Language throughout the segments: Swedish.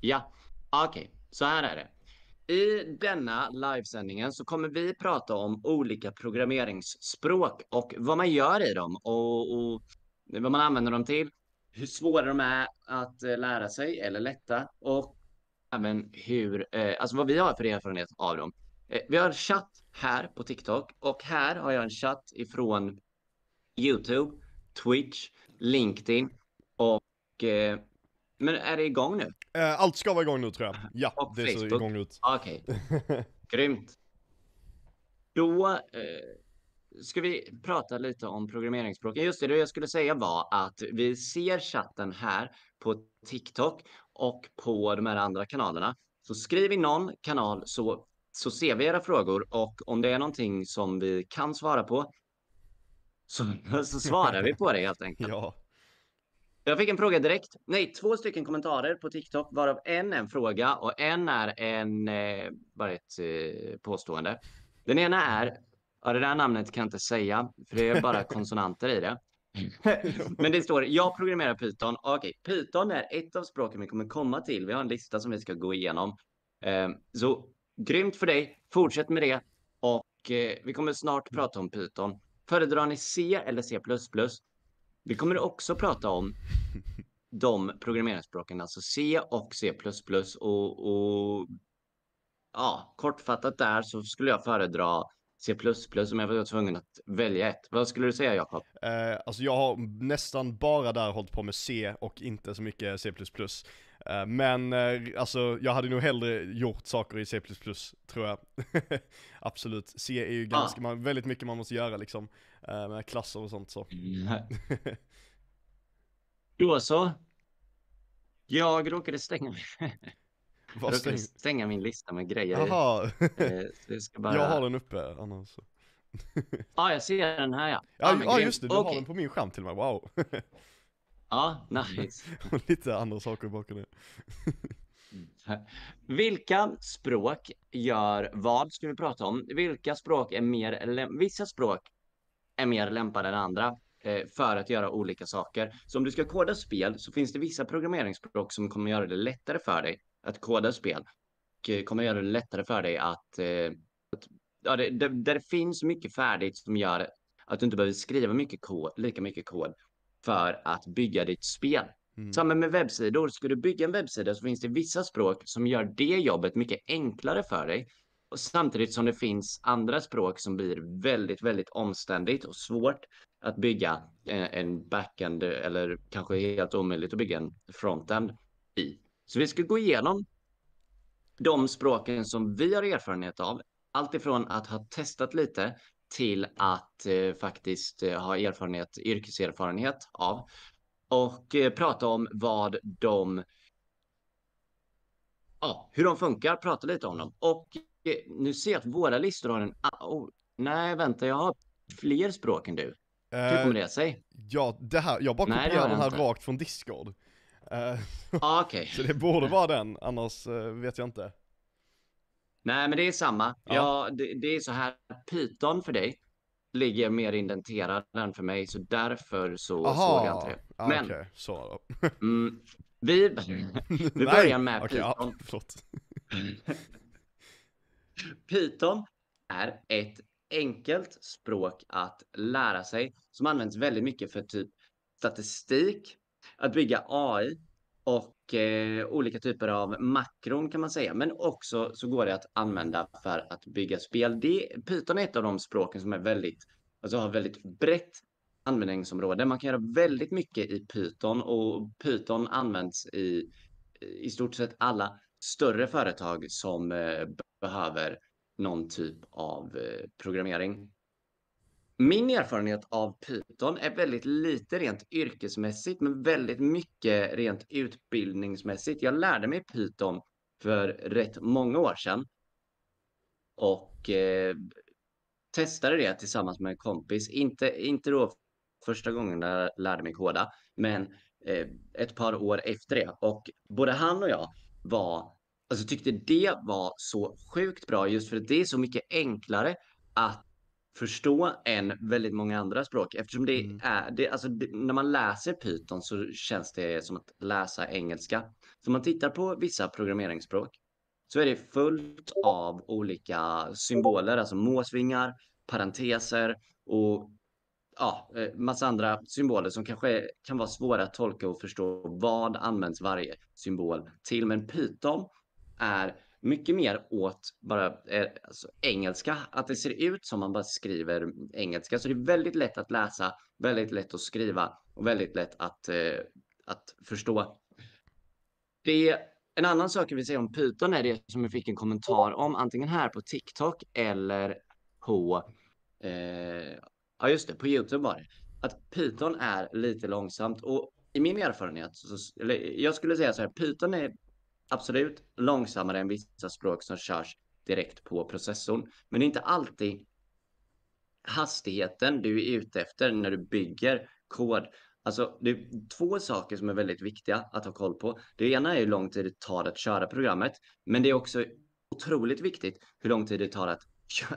Ja, okej, okay. så här är det. I denna livesändningen så kommer vi prata om olika programmeringsspråk och vad man gör i dem och, och vad man använder dem till, hur svåra de är att eh, lära sig eller lätta och även hur, eh, alltså vad vi har för erfarenhet av dem. Eh, vi har en chatt här på TikTok och här har jag en chatt ifrån YouTube, Twitch, LinkedIn och eh, men är det igång nu? Eh, allt ska vara igång nu tror jag. Ja, och det Facebook. ser igång ut. Okej, okay. grymt. Då eh, ska vi prata lite om programmeringsspråken. Just det, det jag skulle säga var att vi ser chatten här på TikTok och på de här andra kanalerna. Så skriv i någon kanal så, så ser vi era frågor och om det är någonting som vi kan svara på så, så svarar vi på det helt enkelt. Ja. Jag fick en fråga direkt. Nej, två stycken kommentarer på TikTok, varav en är en fråga och en är en, eh, bara ett eh, påstående. Den ena är, ja det där namnet kan jag inte säga, för det är bara konsonanter i det. Men det står, jag programmerar Python. Okej, Python är ett av språken vi kommer komma till. Vi har en lista som vi ska gå igenom. Eh, så grymt för dig. Fortsätt med det. Och eh, vi kommer snart prata om Python. Föredrar ni C eller C++? Vi kommer också prata om de programmeringsspråken, alltså C och C++ och, och ja, kortfattat där så skulle jag föredra C++ om jag var tvungen att välja ett. Vad skulle du säga Jakob? Eh, alltså jag har nästan bara där hållit på med C och inte så mycket C++. Eh, men eh, alltså jag hade nog hellre gjort saker i C++ tror jag. Absolut. C är ju ganska, ah. man, väldigt mycket man måste göra liksom. Eh, med klasser och sånt så. Mm. Då så. Jag råkade stänga jag råkade stänga min lista med grejer. Jaha. jag, bara... jag har den uppe annars. ja, jag ser den här ja. Ja, ja, ja just det, du okay. har den på min skärm till och med, wow. Ja, nice. Lite andra saker i bakgrunden. Vilka språk gör vad ska vi prata om? Vilka språk är mer, vissa språk är mer lämpade än andra eh, för att göra olika saker. Så om du ska koda spel så finns det vissa programmeringsspråk som kommer göra det lättare för dig att koda spel. Och eh, kommer göra det lättare för dig att, eh, att ja, det, där det finns mycket färdigt som gör att du inte behöver skriva mycket kod, lika mycket kod för att bygga ditt spel. Mm. Samma med webbsidor. Ska du bygga en webbsida så finns det vissa språk som gör det jobbet mycket enklare för dig. Och samtidigt som det finns andra språk som blir väldigt, väldigt omständigt och svårt att bygga en backend eller kanske helt omöjligt att bygga en frontend i. Så vi ska gå igenom de språken som vi har erfarenhet av. Alltifrån att ha testat lite till att eh, faktiskt eh, ha erfarenhet, yrkeserfarenhet av och eh, prata om vad de ja, hur de funkar, prata lite om dem. Och eh, nu ser jag att våra listor har en... Oh, nej, vänta, jag har fler språk än du. Hur kommer det sig? Ja, det här, jag bara kopierar den här inte. rakt från Discord. Uh, ah, okay. så det borde vara den, annars uh, vet jag inte. Nej, men det är samma. Ja. ja det, det, är så här. Python för dig ligger mer indenterad än för mig, så därför så Aha. såg jag inte det. Men, okay. så mm, vi, vi börjar med okay, Python. Ja, Python är ett enkelt språk att lära sig som används väldigt mycket för typ statistik, att bygga AI och eh, olika typer av makron kan man säga. Men också så går det att använda för att bygga spel. Det, Python är ett av de språken som är väldigt, alltså har väldigt brett användningsområde. Man kan göra väldigt mycket i Python och Python används i i stort sett alla större företag som eh, behöver någon typ av eh, programmering. Min erfarenhet av Python är väldigt lite rent yrkesmässigt, men väldigt mycket rent utbildningsmässigt. Jag lärde mig Python för rätt många år sedan och eh, testade det tillsammans med en kompis. Inte, inte då första gången jag lärde mig koda, men eh, ett par år efter det. Och både han och jag var, alltså tyckte det var så sjukt bra just för att det är så mycket enklare att förstå än väldigt många andra språk eftersom det mm. är det, alltså det, när man läser Python så känns det som att läsa engelska Så om man tittar på vissa programmeringsspråk så är det fullt av olika symboler, alltså måsvingar, parenteser och ja, eh, massa andra symboler som kanske kan vara svåra att tolka och förstå vad används varje symbol till. Men Python är mycket mer åt bara eh, alltså, engelska, att det ser ut som man bara skriver engelska. Så det är väldigt lätt att läsa, väldigt lätt att skriva och väldigt lätt att, eh, att förstå. Det är en annan sak jag vill säga om Python är det som jag fick en kommentar om, antingen här på TikTok eller på, eh, ja just det, på YouTube var det. Att Python är lite långsamt och i min erfarenhet, så, eller jag skulle säga så här, Python är absolut långsammare än vissa språk som körs direkt på processorn. Men det är inte alltid hastigheten du är ute efter när du bygger kod. Alltså, det är två saker som är väldigt viktiga att ha koll på. Det ena är hur lång tid det tar att köra programmet, men det är också otroligt viktigt hur lång tid det tar att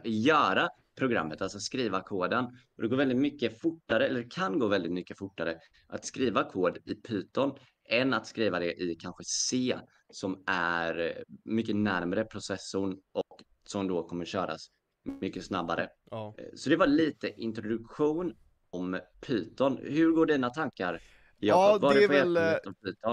göra programmet, alltså skriva koden. Och det går väldigt mycket fortare, eller kan gå väldigt mycket fortare att skriva kod i Python än att skriva det i kanske C som är mycket närmare processorn och som då kommer köras mycket snabbare. Ja. Så det var lite introduktion om Python. Hur går dina tankar? Ja, Vad det är väl, eh,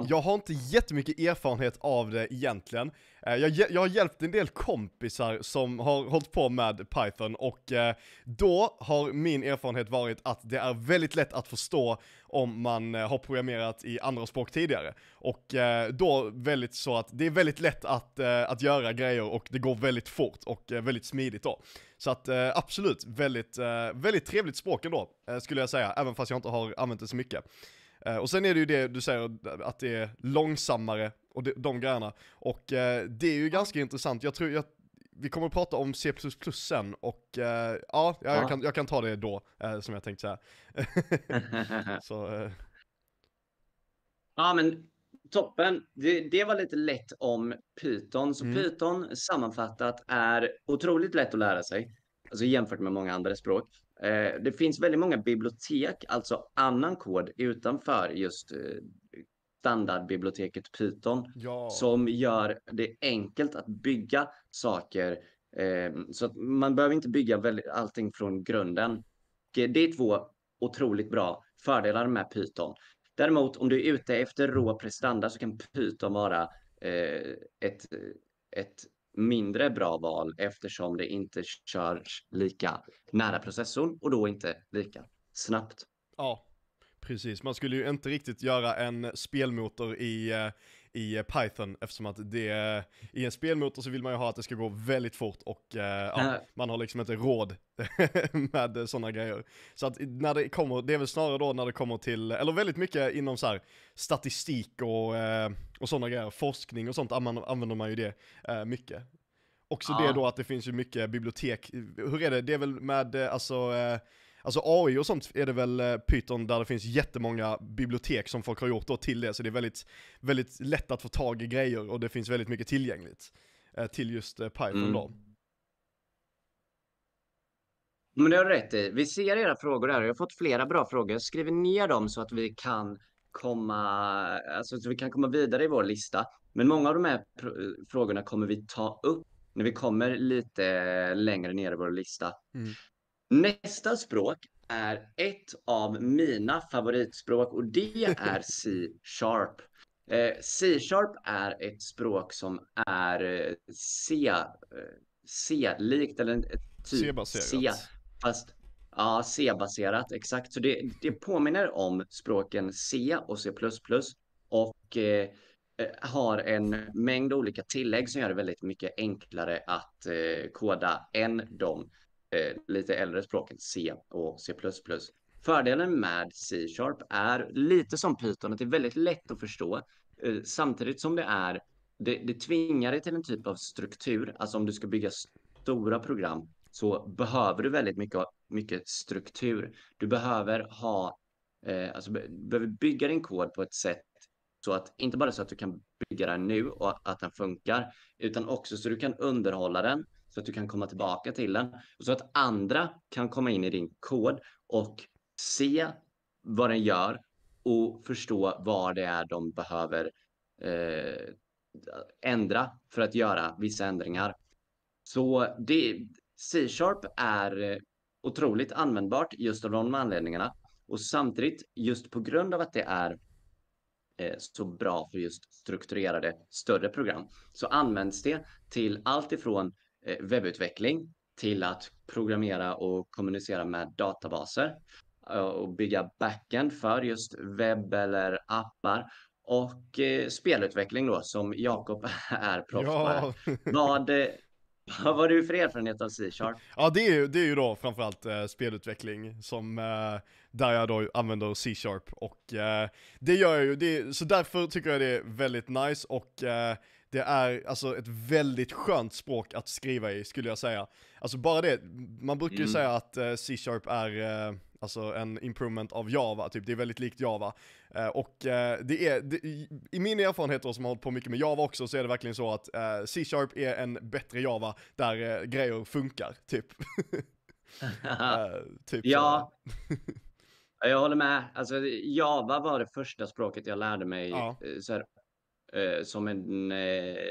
jag har inte jättemycket erfarenhet av det egentligen. Eh, jag, jag har hjälpt en del kompisar som har hållit på med Python och eh, då har min erfarenhet varit att det är väldigt lätt att förstå om man har programmerat i andra språk tidigare. Och då väldigt så att det är väldigt lätt att, att göra grejer och det går väldigt fort och väldigt smidigt då. Så att absolut, väldigt, väldigt trevligt språk ändå, skulle jag säga, även fast jag inte har använt det så mycket. Eh, och sen är det ju det du säger, att det är långsammare och de, de grejerna. Och eh, det är ju ganska intressant, jag tror, jag, vi kommer att prata om C++ sen och eh, ja, jag, kan, jag kan ta det då, som jag tänkte säga. Så, Ja men toppen, det, det, var lite lätt om Python. Så mm. Python sammanfattat är otroligt lätt att lära sig, alltså jämfört med många andra språk. Eh, det finns väldigt många bibliotek, alltså annan kod utanför just eh, standardbiblioteket Python ja. som gör det enkelt att bygga saker. Eh, så att man behöver inte bygga allting från grunden. Det är två otroligt bra fördelar med Python. Däremot om du är ute efter rå prestanda så kan Python vara ett, ett mindre bra val eftersom det inte körs lika nära processorn och då inte lika snabbt. Ja, precis. Man skulle ju inte riktigt göra en spelmotor i, eh, i Python eftersom att det, i en spelmotor så vill man ju ha att det ska gå väldigt fort och eh, ja, man har liksom inte råd med sådana grejer. Så att när det kommer, det är väl snarare då när det kommer till, eller väldigt mycket inom så här, statistik och, eh, och sådana grejer, forskning och sånt använder man ju det mycket. Också ja. det då att det finns ju mycket bibliotek, hur är det, det är väl med alltså Alltså AI och sånt är det väl eh, Python där det finns jättemånga bibliotek som folk har gjort då till det, så det är väldigt, väldigt lätt att få tag i grejer och det finns väldigt mycket tillgängligt eh, till just eh, Python mm. då. Men det har du rätt i. Vi ser era frågor här. Jag har fått flera bra frågor. Jag skriver ner dem så att vi kan komma, alltså så vi kan komma vidare i vår lista. Men många av de här frågorna kommer vi ta upp när vi kommer lite längre ner i vår lista. Mm. Nästa språk är ett av mina favoritspråk och det är C-sharp. Eh, C-sharp är ett språk som är eh, C, eh, C-likt eller typ C, fast ja, C-baserat exakt. Så det, det påminner om språken C och C++ och eh, har en mängd olika tillägg som gör det väldigt mycket enklare att eh, koda än de eh, lite äldre språket C och C++. Fördelen med C-sharp är lite som Python, att det är väldigt lätt att förstå eh, samtidigt som det är det, det tvingar dig till en typ av struktur. Alltså om du ska bygga stora program så behöver du väldigt mycket, mycket struktur. Du behöver ha, eh, alltså behöver bygga din kod på ett sätt så att inte bara så att du kan bygga den nu och att den funkar, utan också så du kan underhålla den så att du kan komma tillbaka till den och så att andra kan komma in i din kod och se vad den gör och förstå vad det är de behöver eh, ändra för att göra vissa ändringar. Så det, C-sharp är otroligt användbart just av de anledningarna. Och samtidigt, just på grund av att det är eh, så bra för just strukturerade större program, så används det till allt ifrån webbutveckling till att programmera och kommunicera med databaser och bygga backend för just webb eller appar och eh, spelutveckling då som Jakob är proffs ja. på. Vad, vad har du för erfarenhet av C-sharp? Ja det är ju, det är ju då framförallt eh, spelutveckling som eh, där jag då använder C-sharp och eh, det gör jag ju, det, så därför tycker jag det är väldigt nice och eh, det är alltså ett väldigt skönt språk att skriva i skulle jag säga. Alltså bara det, man brukar ju mm. säga att eh, C-sharp är Alltså en improvement av Java, typ. Det är väldigt likt Java. Eh, och eh, det är, det, i min erfarenhet då som har hållit på mycket med Java också, så är det verkligen så att eh, C-sharp är en bättre Java där grejer funkar, typ. typ ja. jag håller med. Alltså Java var det första språket jag lärde mig ja. så här, som en,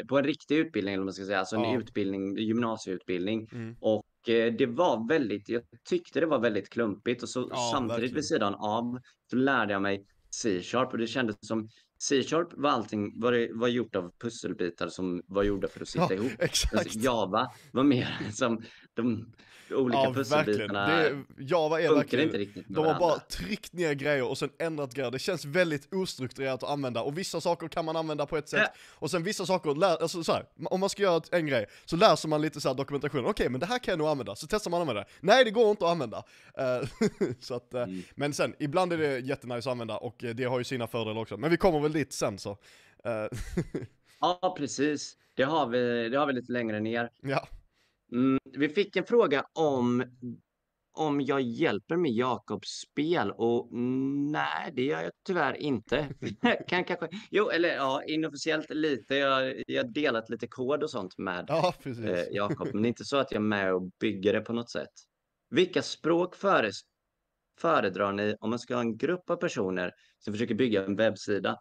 på en riktig utbildning, eller man ska säga, alltså en ja. utbildning, gymnasieutbildning. Mm. Och Eh, det var väldigt, jag tyckte det var väldigt klumpigt och så ja, samtidigt verkligen. vid sidan av så lärde jag mig C-sharp och det kändes som C-sharp var allting var, det, var gjort av pusselbitar som var gjorda för att sitta ja, ihop. Exakt. Alltså, Java var mer som de olika ja, pusselbitarna det, Java är verkligen, inte riktigt de har bara tryckt ner grejer och sen ändrat grejer. Det känns väldigt ostrukturerat att använda och vissa saker kan man använda på ett sätt ja. och sen vissa saker, lär, alltså så här, om man ska göra en grej så läser man lite så här dokumentation, okej okay, men det här kan jag nog använda, så testar man att använda det. Nej det går inte att använda. Uh, så att, uh, mm. Men sen, ibland är det jättenice att använda och det har ju sina fördelar också. Men vi kommer väl dit sen så. Uh. ja precis, det har, vi, det har vi lite längre ner. Ja. Mm, vi fick en fråga om om jag hjälper med Jakobs spel och nej, det gör jag tyvärr inte. kan kanske, jo, eller ja, inofficiellt lite. Jag, jag delat lite kod och sånt med ja, eh, Jakob, men det är inte så att jag är med och bygger det på något sätt. Vilka språk före, föredrar ni om man ska ha en grupp av personer som försöker bygga en webbsida?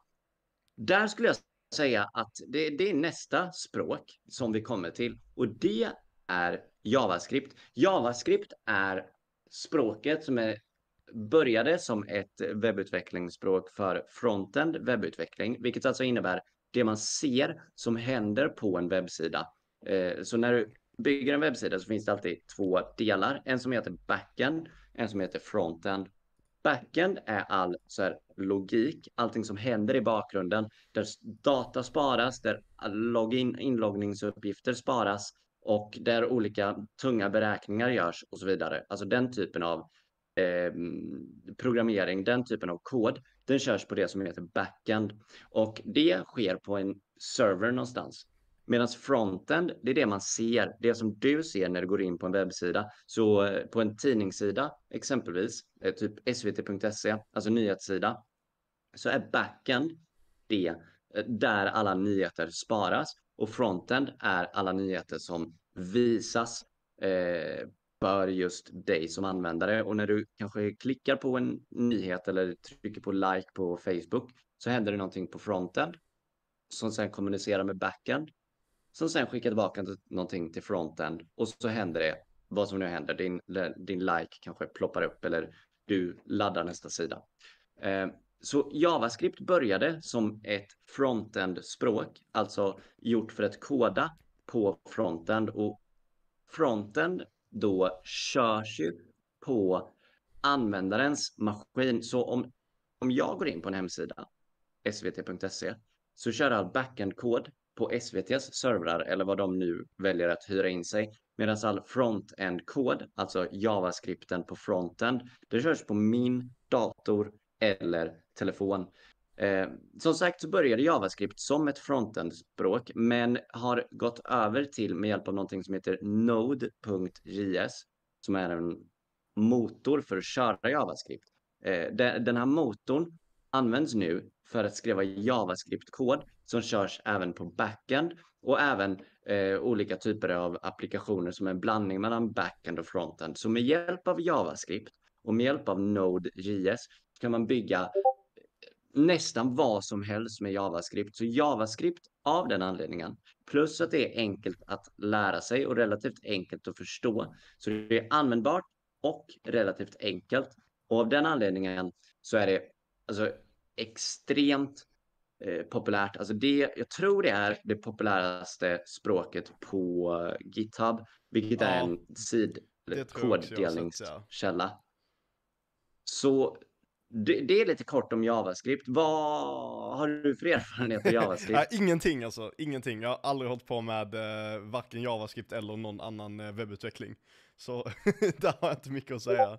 Där skulle jag säga att det, det är nästa språk som vi kommer till och det är JavaScript. JavaScript är språket som är, började som ett webbutvecklingsspråk för frontend webbutveckling, vilket alltså innebär det man ser som händer på en webbsida. Eh, så när du bygger en webbsida så finns det alltid två delar, en som heter backend, en som heter frontend. Backend är all så här, logik, allting som händer i bakgrunden, där data sparas, där login, inloggningsuppgifter sparas, och där olika tunga beräkningar görs och så vidare. Alltså den typen av eh, programmering, den typen av kod, den körs på det som heter backend och det sker på en server någonstans. Medan frontend, det är det man ser, det som du ser när du går in på en webbsida. Så eh, på en tidningssida, exempelvis, eh, typ svt.se, alltså nyhetssida, så är backend det eh, där alla nyheter sparas och frontend är alla nyheter som visas eh, för just dig som användare. Och när du kanske klickar på en nyhet eller trycker på like på Facebook så händer det någonting på frontend som sen kommunicerar med backend som sen skickar tillbaka någonting till frontend och så händer det vad som nu händer. Din, din like kanske ploppar upp eller du laddar nästa sida. Eh, så JavaScript började som ett frontend-språk, alltså gjort för att koda på frontend och frontend då körs ju på användarens maskin. Så om, om jag går in på en hemsida, svt.se, så kör all backend-kod på SVTs servrar eller vad de nu väljer att hyra in sig. Medan all front-end-kod, alltså JavaScripten på frontend, det körs på min dator eller telefon. Eh, som sagt så började JavaScript som ett frontend-språk men har gått över till med hjälp av någonting som heter Node.js som är en motor för att köra JavaScript. Eh, den här motorn används nu för att skriva JavaScript-kod som körs även på backend och även eh, olika typer av applikationer som är en blandning mellan backend och frontend. Så med hjälp av JavaScript och med hjälp av Node.js kan man bygga eh, nästan vad som helst med JavaScript. Så JavaScript av den anledningen, plus att det är enkelt att lära sig och relativt enkelt att förstå. Så det är användbart och relativt enkelt. Och av den anledningen så är det alltså extremt eh, populärt. Alltså det, jag tror det är det populäraste språket på GitHub, vilket ja, är en sid koddelningskälla. Ja. Så det, det, är lite kort om JavaScript. Vad har du för erfarenhet av JavaScript? Ingenting alltså, ingenting. Jag har aldrig hållit på med eh, varken JavaScript eller någon annan eh, webbutveckling. Så där har jag inte mycket att säga.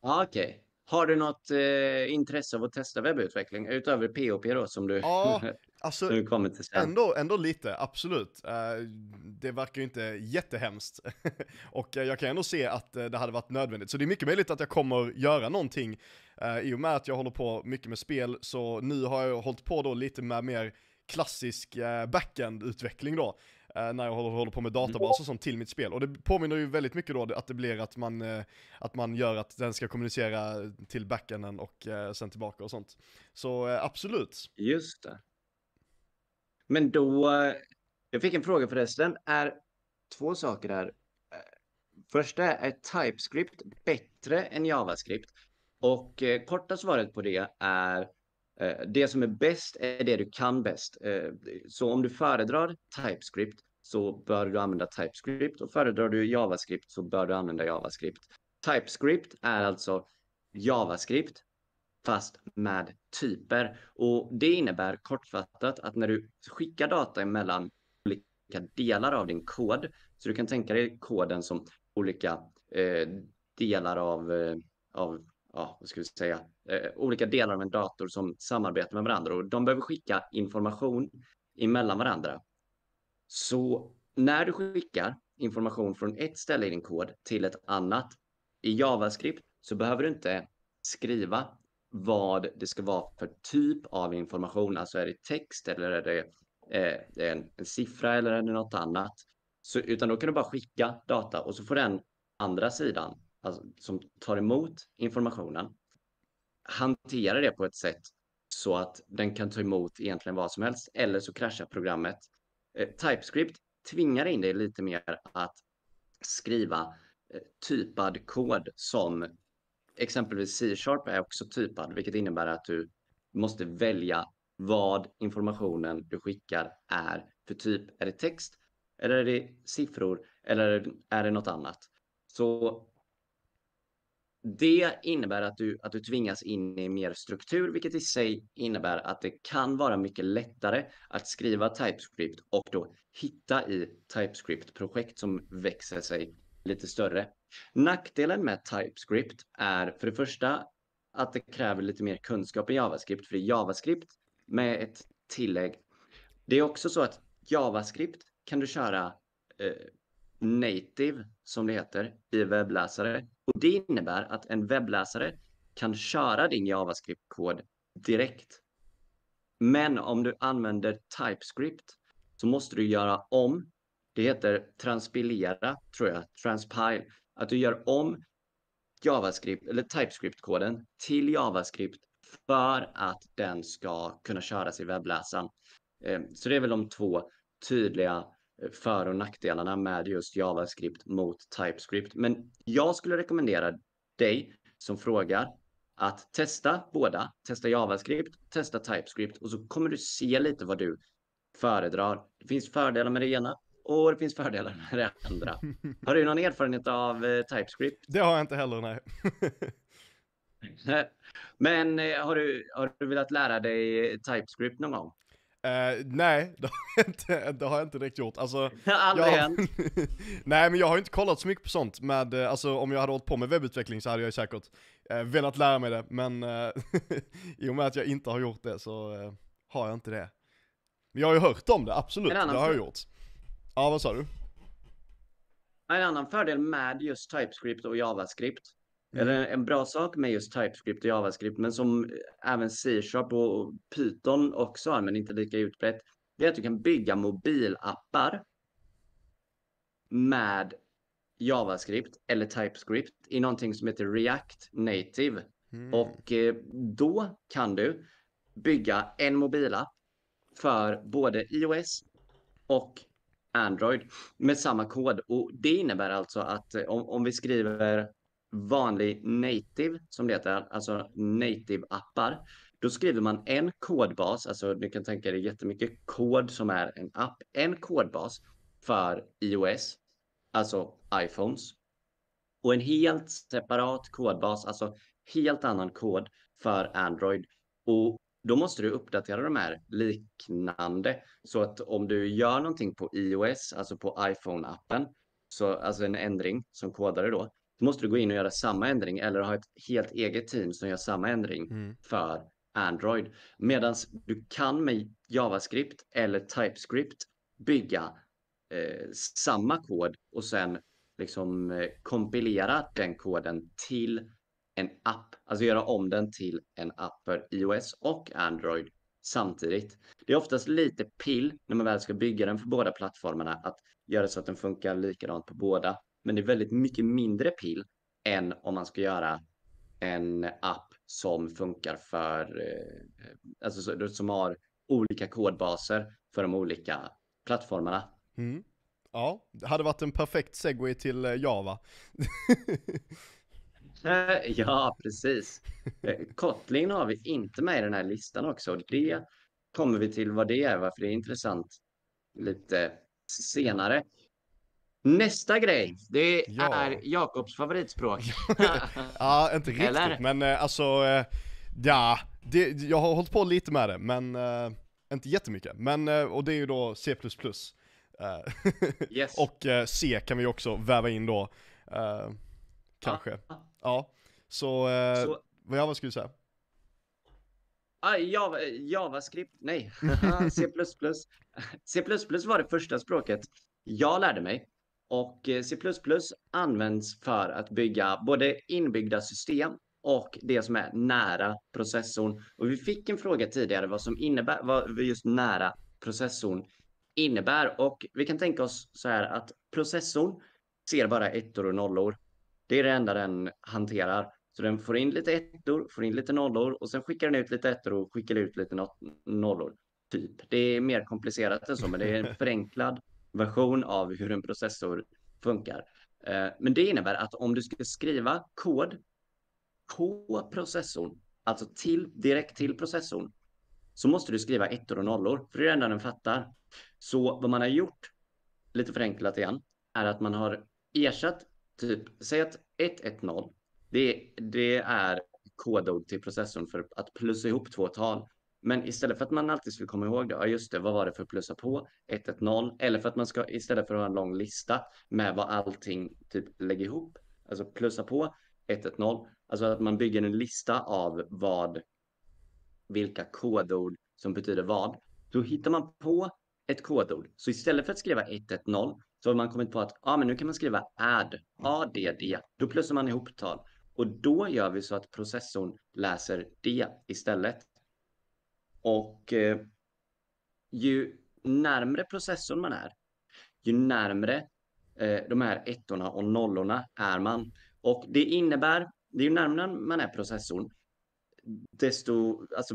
Okej. Okay. Har du något eh, intresse av att testa webbutveckling utöver POP då som du, ja, alltså, du kommer till sen? Ändå, ändå lite, absolut. Uh, det verkar ju inte jättehemskt. och uh, jag kan ändå se att uh, det hade varit nödvändigt. Så det är mycket möjligt att jag kommer göra någonting i och med att jag håller på mycket med spel. Så nu har jag hållit på då lite med mer klassisk backend-utveckling då. Eh, när jag håller, på med databaser och sånt till mitt spel. Och det påminner ju väldigt mycket då att det blir att man, eh, att man gör att den ska kommunicera till backenden och eh, sen tillbaka och sånt. Så eh, absolut. Just det. Men då, eh, jag fick en fråga förresten, är två saker där. Första är TypeScript bättre än JavaScript? Och korta svaret på det är det som är bäst är det du kan bäst. Så om du föredrar TypeScript så bör du använda TypeScript och föredrar du JavaScript så bör du använda JavaScript. TypeScript är alltså JavaScript fast med typer och det innebär kortfattat att när du skickar data emellan olika delar av din kod, så du kan tänka dig koden som olika eh, delar av, eh, av ja, vad ska vi säga, eh, olika delar av en dator som samarbetar med varandra och de behöver skicka information emellan varandra. Så när du skickar information från ett ställe i din kod till ett annat i JavaScript så behöver du inte skriva vad det ska vara för typ av information. Alltså är det text eller är det eh, en, en, siffra eller är det något annat? Så, utan då kan du bara skicka data och så får den andra sidan alltså, som tar emot informationen hantera det på ett sätt så att den kan ta emot egentligen vad som helst eller så kraschar programmet Eh, TypeScript tvingar in dig lite mer att skriva eh, typad kod som exempelvis C-sharp är också typad, vilket innebär att du måste välja vad informationen du skickar är för typ. Är det text eller är det siffror eller är det något annat? Så det innebär att du, att du tvingas in i mer struktur, vilket i sig innebär att det kan vara mycket lättare att skriva TypeScript och då hitta i TypeScript-projekt som växer sig lite större. Nackdelen med TypeScript är för det första att det kräver lite mer kunskap i JavaScript, för det är JavaScript med ett tillägg. Det är också så att JavaScript kan du köra eh, native, som det heter, i webbläsare. Och det innebär att en webbläsare kan köra din JavaScript-kod direkt. Men om du använder TypeScript så måste du göra om. Det heter transpilera, tror jag, transpile. Att du gör om JavaScript eller TypeScript-koden till JavaScript för att den ska kunna köras i webbläsaren. Ehm, så det är väl de två tydliga för och nackdelarna med just JavaScript mot TypeScript. Men jag skulle rekommendera dig som frågar att testa båda. Testa JavaScript, testa TypeScript och så kommer du se lite vad du föredrar. Det finns fördelar med det ena och det finns fördelar med det andra. Har du någon erfarenhet av eh, TypeScript? Det har jag inte heller, nej. Men eh, har, du, har du velat lära dig TypeScript någon gång? Uh, nej, det har, jag inte, det har jag inte direkt gjort. Alltså, Aldrig hänt. nej, men jag har inte kollat så mycket på sånt. Med, uh, alltså, om jag hade hållit på med webbutveckling så hade jag säkert uh, velat lära mig det. Men uh, i och med att jag inte har gjort det så har jag inte det. Men jag har ju hört om det, absolut. Det har jag gjort. Ja, vad sa du? En annan fördel med just TypeScript och JavaScript Mm. Eller en bra sak med just TypeScript och JavaScript, men som även C-sharp och Python också har, men inte lika utbrett, det är att du kan bygga mobilappar med JavaScript eller TypeScript i någonting som heter React Native. Mm. Och eh, då kan du bygga en mobilapp för både iOS och Android med samma kod. Och det innebär alltså att eh, om, om vi skriver vanlig native, som det heter, alltså native-appar, då skriver man en kodbas, alltså du kan tänka dig jättemycket kod som är en app, en kodbas för iOS, alltså iPhones, och en helt separat kodbas, alltså helt annan kod för Android. Och då måste du uppdatera de här liknande. Så att om du gör någonting på iOS, alltså på iPhone-appen, så, alltså en ändring som kodare då, då måste du gå in och göra samma ändring eller ha ett helt eget team som gör samma ändring mm. för Android. Medan du kan med JavaScript eller TypeScript bygga eh, samma kod och sen liksom eh, kompilera den koden till en app, alltså göra om den till en app för iOS och Android samtidigt. Det är oftast lite pill när man väl ska bygga den för båda plattformarna att göra så att den funkar likadant på båda. Men det är väldigt mycket mindre pill än om man ska göra en app som funkar för, eh, alltså som har olika kodbaser för de olika plattformarna. Mm. Ja, det hade varit en perfekt segway till eh, Java. ja, precis. Eh, Kotlin har vi inte med i den här listan också. Och det kommer vi till vad det är, varför det är intressant lite senare. Nästa grej, det ja. är Jakobs favoritspråk. ja, inte riktigt, Eller? men eh, alltså, eh, ja, det, jag har hållit på lite med det, men uh, inte jättemycket. Men, uh, och det är ju då C++. Uh, yes. och C kan vi också väva in då, kanske. Ah. Ja, så, så vad skulle du säga? Ah, Java, JavaScript, nej, C++. C++ var det första språket jag lärde mig. Och eh, C++ används för att bygga både inbyggda system och det som är nära processorn. Och vi fick en fråga tidigare vad som innebär, vad just nära processorn innebär. Och vi kan tänka oss så här att processorn ser bara ettor och nollor. Det är det enda den hanterar. Så den får in lite ettor, får in lite nollor och sen skickar den ut lite ettor och skickar ut lite nollor. Typ. Det är mer komplicerat än så, men det är en förenklad version av hur en processor funkar. Eh, men det innebär att om du ska skriva kod på processorn, alltså till, direkt till processorn, så måste du skriva ettor och nollor, för det är det enda den fattar. Så vad man har gjort, lite förenklat igen, är att man har ersatt, typ, säg att 110, det, det är kodord till processorn för att plussa ihop två tal. Men istället för att man alltid skulle komma ihåg det, ja just det, vad var det för plussa på 110? Eller för att man ska istället för att ha en lång lista med vad allting typ lägger ihop, alltså plussa på 110, alltså att man bygger en lista av vad, vilka kodord som betyder vad. Då hittar man på ett kodord. Så istället för att skriva 110 så har man kommit på att ah, men nu kan man skriva add, add, då plussar man ihop tal. Och då gör vi så att processorn läser det istället. Och eh, ju närmre processorn man är, ju närmre eh, de här ettorna och nollorna är man. Och det innebär, det är ju närmare man är processorn, desto, alltså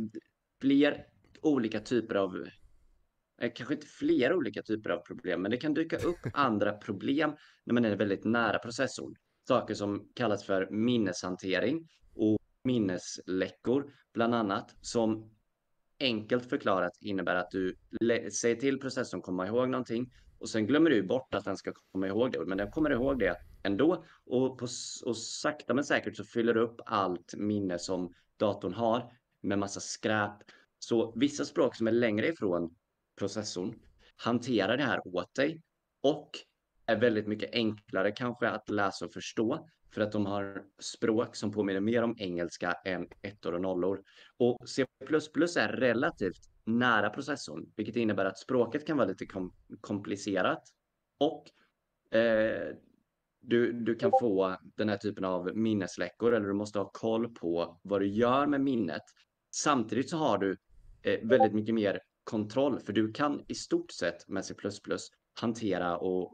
fler olika typer av, eh, kanske inte fler olika typer av problem, men det kan dyka upp andra problem när man är väldigt nära processorn. Saker som kallas för minneshantering och minnesläckor, bland annat, som enkelt förklarat innebär att du säger till processorn komma ihåg någonting och sen glömmer du bort att den ska komma ihåg det, men den kommer ihåg det ändå och, på, och sakta men säkert så fyller du upp allt minne som datorn har med massa skräp. Så vissa språk som är längre ifrån processorn hanterar det här åt dig och är väldigt mycket enklare kanske att läsa och förstå för att de har språk som påminner mer om engelska än ettor och nollor. Och C++ är relativt nära processorn, vilket innebär att språket kan vara lite kom komplicerat och eh, du, du kan få den här typen av minnesläckor eller du måste ha koll på vad du gör med minnet. Samtidigt så har du eh, väldigt mycket mer kontroll, för du kan i stort sett med C++ hantera och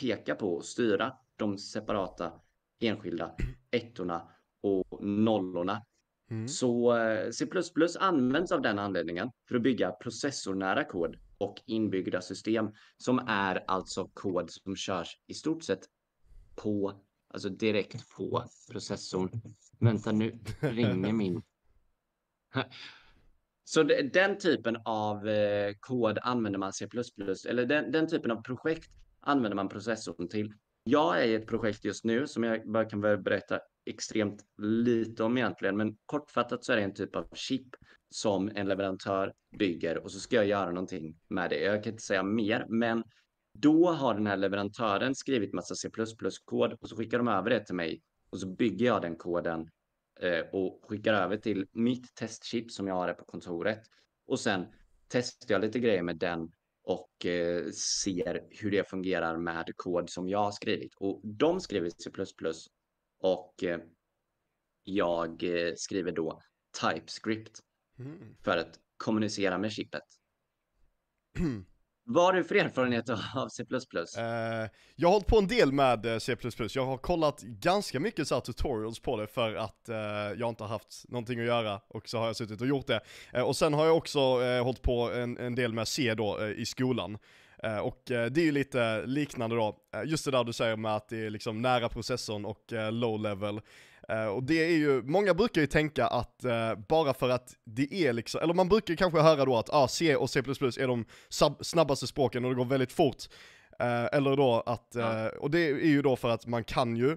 peka på och styra de separata enskilda ettorna och nollorna. Mm. Så eh, C++ används av den anledningen för att bygga processornära kod och inbyggda system som är alltså kod som körs i stort sett på, alltså direkt på processorn. Vänta nu ringer min. Så den typen av eh, kod använder man C++, eller den, den typen av projekt använder man processorn till. Jag är i ett projekt just nu som jag bara kan berätta extremt lite om egentligen, men kortfattat så är det en typ av chip som en leverantör bygger och så ska jag göra någonting med det. Jag kan inte säga mer, men då har den här leverantören skrivit massa C++-kod och så skickar de över det till mig och så bygger jag den koden eh, och skickar över till mitt testchip som jag har här på kontoret och sen testar jag lite grejer med den och eh, ser hur det fungerar med kod som jag har skrivit. Och de skriver C++ och eh, jag eh, skriver då TypeScript mm. för att kommunicera med chippet. Vad har du för erfarenhet av C++? Uh, jag har hållit på en del med eh, C++. Jag har kollat ganska mycket så tutorials på det för att uh, jag inte har haft någonting att göra och så har jag suttit och gjort det. Uh, och sen har jag också uh, hållit på en, en del med C då i skolan. Och det är ju lite liknande då, just det där du säger med att det är liksom nära processorn och low level. Uh, och det är ju, många brukar ju tänka att uh, bara för att det är liksom, eller man brukar kanske höra då att ah, C och C++ är de snabbaste språken och det går väldigt fort. Uh, eller då att, ja. och det är ju då för att man kan ju,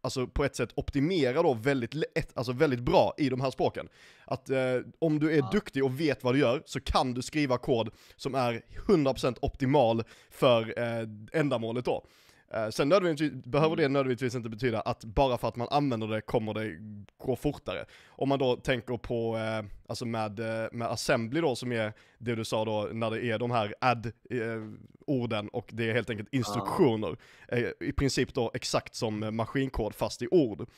alltså på ett sätt optimera då väldigt, lätt, alltså väldigt bra i de här språken. Att om du är ja. duktig och vet vad du gör så kan du skriva kod som är 100% optimal för ändamålet då. Uh, sen nödvändigtvis, behöver det nödvändigtvis inte betyda att bara för att man använder det kommer det gå fortare. Om man då tänker på, uh, alltså med, uh, med assembly då som är det du sa då när det är de här add-orden och det är helt enkelt instruktioner. I princip då exakt som maskinkod fast i ord.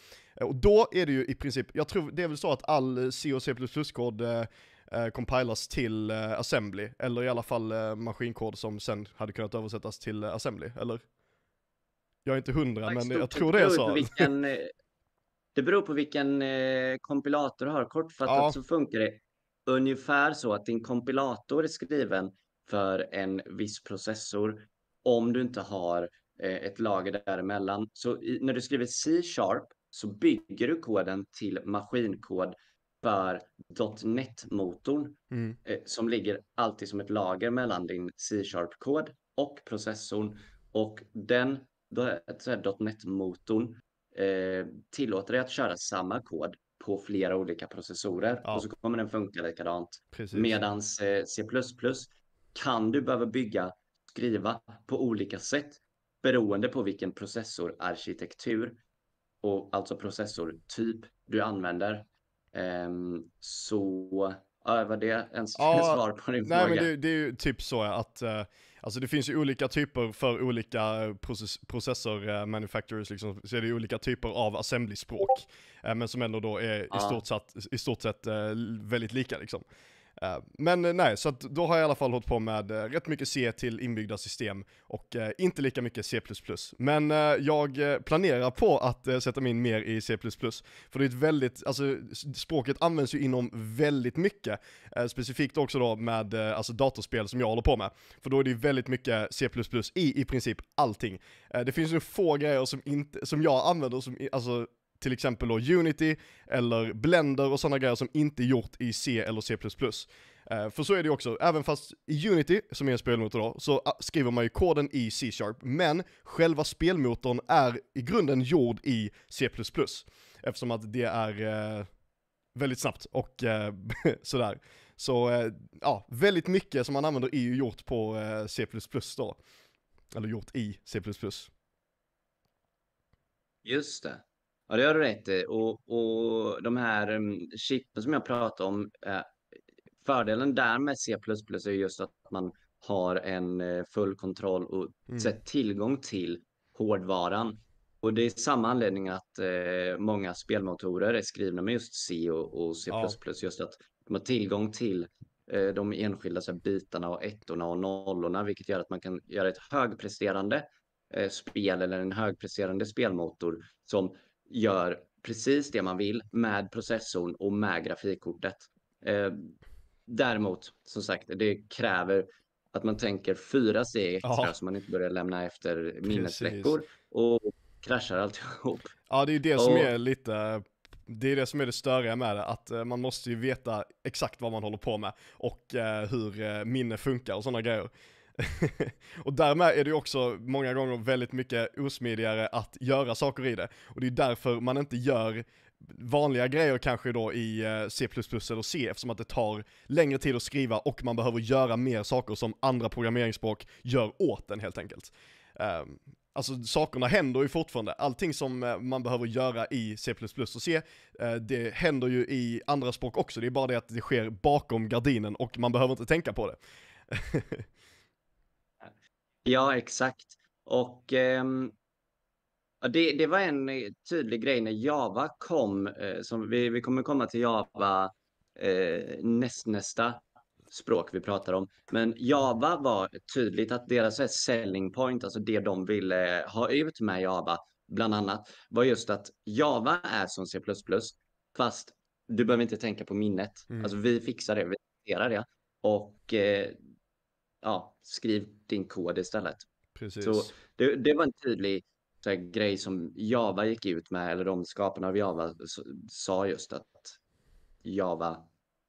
Och då är det ju i princip, jag tror det är väl så att all C och C++-kod eh, compilas till assembly, eller i alla fall maskinkod som sen hade kunnat översättas till assembly, eller? Jag är inte hundra, men jag tror det är så. Vilken, eh, det beror på vilken eh, kompilator du har. Kortfattat ja. så funkar det ungefär så att din kompilator är skriven för en viss processor om du inte har eh, ett lager däremellan. Så i, när du skriver C-sharp så bygger du koden till maskinkod för .NET-motorn mm. eh, som ligger alltid som ett lager mellan din C-sharp-kod och processorn och den .NET-motorn eh, tillåter dig att köra samma kod på flera olika processorer ja. och så kommer den funka likadant. Medan eh, C++ kan du behöva bygga, skriva på olika sätt beroende på vilken processorarkitektur och alltså processortyp du använder. Um, så ja, var det ens ja, svar på din nej, fråga? Men det, det, är ju typ så att uh, Alltså det finns ju olika typer för olika process processor uh, manufacturers liksom, så är det olika typer av assembly-språk. Uh, men som ändå då är i stort sett, i stort sett väldigt lika liksom. Eh, men nej, så att då har jag i alla fall hållit på med eh, rätt mycket C till inbyggda system och eh, inte lika mycket C++. Men jag planerar på att sätta mig in mer i C++. För det är ett väldigt, alltså språket används ju inom väldigt mycket. Specifikt också då med alltså datorspel som jag håller på med. För då är det ju väldigt mycket C++ i i princip allting. Det finns ju få grejer som, inte, som jag använder som, alltså till exempel då Unity eller Blender och sådana grejer som inte är gjort i C eller C++. Uh, för så är det ju också, även fast i Unity, som är en spelmotor då, så ah, skriver man ju koden i C-sharp, men själva spelmotorn är i grunden gjord i C++. Eftersom att det är uh, väldigt snabbt och eh, sådär. Så ja, väldigt mycket som man använder är ju gjort på C++ då. Eller gjort i C++. Just det. Ja, det har du rätt i. Och, och de här um, chippen som jag pratade om, eh, fördelen där med C++ är just att man har en eh, full kontroll och mm. tillgång till hårdvaran. Och det är samma anledning att eh, många spelmotorer är skrivna med just C och, och C++, ja. just att de har tillgång till eh, de enskilda här, bitarna och ettorna och nollorna, vilket gör att man kan göra ett högpresterande eh, spel eller en högpresterande spelmotor som gör precis det man vill med processorn och med grafikkortet. Eh, däremot, som sagt, det kräver att man tänker fyra steg extra Ja. så man inte börjar lämna efter minnesläckor och kraschar alltihop. Ja, det är ju det som Och- är lite, det är det som är det störiga med det, att eh, man måste ju veta exakt vad man håller på med och eh, hur eh, minne funkar och sådana grejer. och därmed är det ju också många gånger väldigt mycket osmidigare att göra saker i det. Och det är därför man inte gör vanliga grejer kanske då i eh, C++ eller C eftersom att det tar längre tid att skriva och man behöver göra mer saker som andra programmeringsspråk gör åt en helt enkelt. Um, Alltså sakerna händer ju fortfarande, allting som eh, man behöver göra i C++ och C, eh, det händer ju i andra språk också, det är bara det att det sker bakom gardinen och man behöver inte tänka på det. Ja, exakt. Och ja, det, det var en eh, tydlig grej när Java kom, eh, som vi, vi kommer komma till Java eh, näst, nästa språk vi pratar om. Men Java var tydligt att deras selling point, alltså det de ville ha ut med Java, bland annat, var just att Java är som C++, fast du behöver inte tänka på minnet. Mm. Alltså vi fixar det, vi hanterar det. Och eh, ja, skriv din kod istället. Precis. Så det, det var en tydlig här, grej som Java gick ut med, eller de skaparna av Java sa just att Java,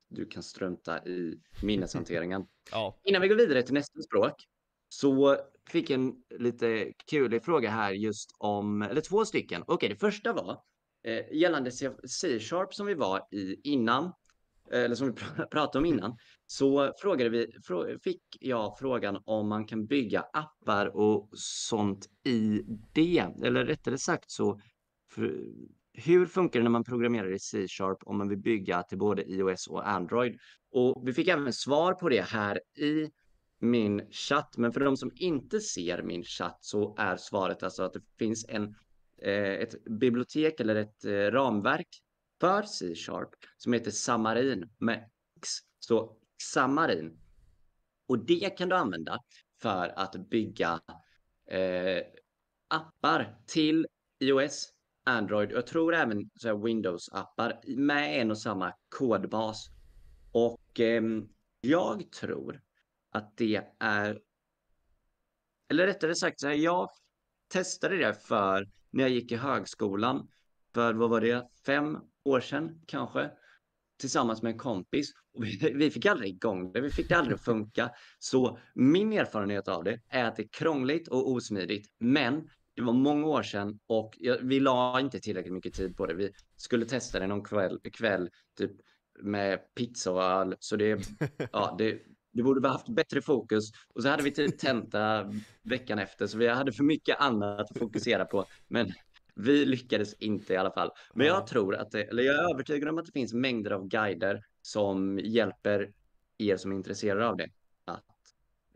du kan strunta i minneshanteringen. Ja, Innan vi går vidare till nästa språk så fick jag en lite kul fråga här just om, eller två stycken. Okej, det första var eh, gällande C-sharp som vi var i innan, eh, eller som vi pr- pratade om innan, så frågade vi, frå, fick jag frågan om man kan bygga appar och sånt i det, eller rättare sagt så, för, hur funkar det när man programmerar i C-sharp om man vill bygga till både iOS och Android? Och vi fick även svar på det här i min chatt. Men för de som inte ser min chatt så är svaret alltså att det finns en, eh, ett bibliotek eller ett eh, ramverk för C-sharp som heter Samarin med X. Så Xamarin. Och det kan du använda för att bygga eh, appar till iOS, Android och jag tror även Windows-appar med en och samma kodbas. Och eh, jag tror att det är, eller rättare sagt så här, jag testade det för när jag gick i högskolan för vad var det, fem år sedan kanske, tillsammans med en kompis. Och vi, vi fick aldrig igång det, vi fick det aldrig att funka. Så min erfarenhet av det är att det är krångligt och osmidigt, men det var många år sedan och jag, vi la inte tillräckligt mycket tid på det. Vi skulle testa det någon kväll, kväll typ med pizza och öl. Så det, ja, det, det borde ha haft bättre fokus. Och så hade vi typ tenta veckan efter, så vi hade för mycket annat att fokusera på. Men vi lyckades inte i alla fall. Men Ja. jag tror att det, eller jag är övertygad om att det finns mängder av guider som hjälper er som är intresserade av det att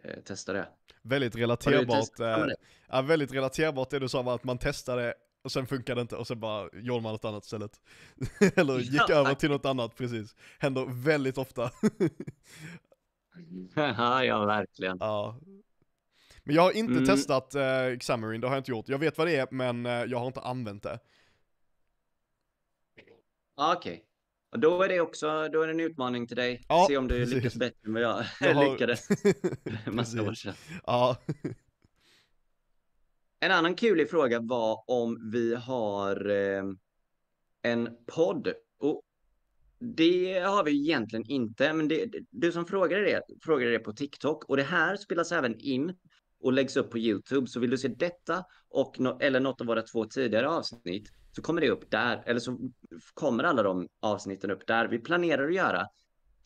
eh, testa det. väldigt relaterbart. Eh, ja, väldigt relaterbart det du sa var att man testade och sen funkade det inte och sen bara gjorde man något annat istället. Eller gick Ja, över till något annat, precis. Händer väldigt ofta. Ja, ja, verkligen. ja. Men jag har inte Mm. testat eh, Xamarin, det har jag inte gjort. Jag vet vad det är, men eh, jag har inte använt det. Ja, Okej. Och då är det också, då är det en utmaning till dig. Ja, Se om du precis. lyckas bättre än vad jag, Jag har- lyckades massa år sedan. Ja, En annan kulig fråga var om vi har eh, en podd. Och det har vi egentligen inte, men det, du som frågade det, frågade det på TikTok och det här spelas även in och läggs upp på YouTube. Så vill du se detta och no eller något av våra två tidigare avsnitt så kommer det upp där, eller så kommer alla de avsnitten upp där. Vi planerar att göra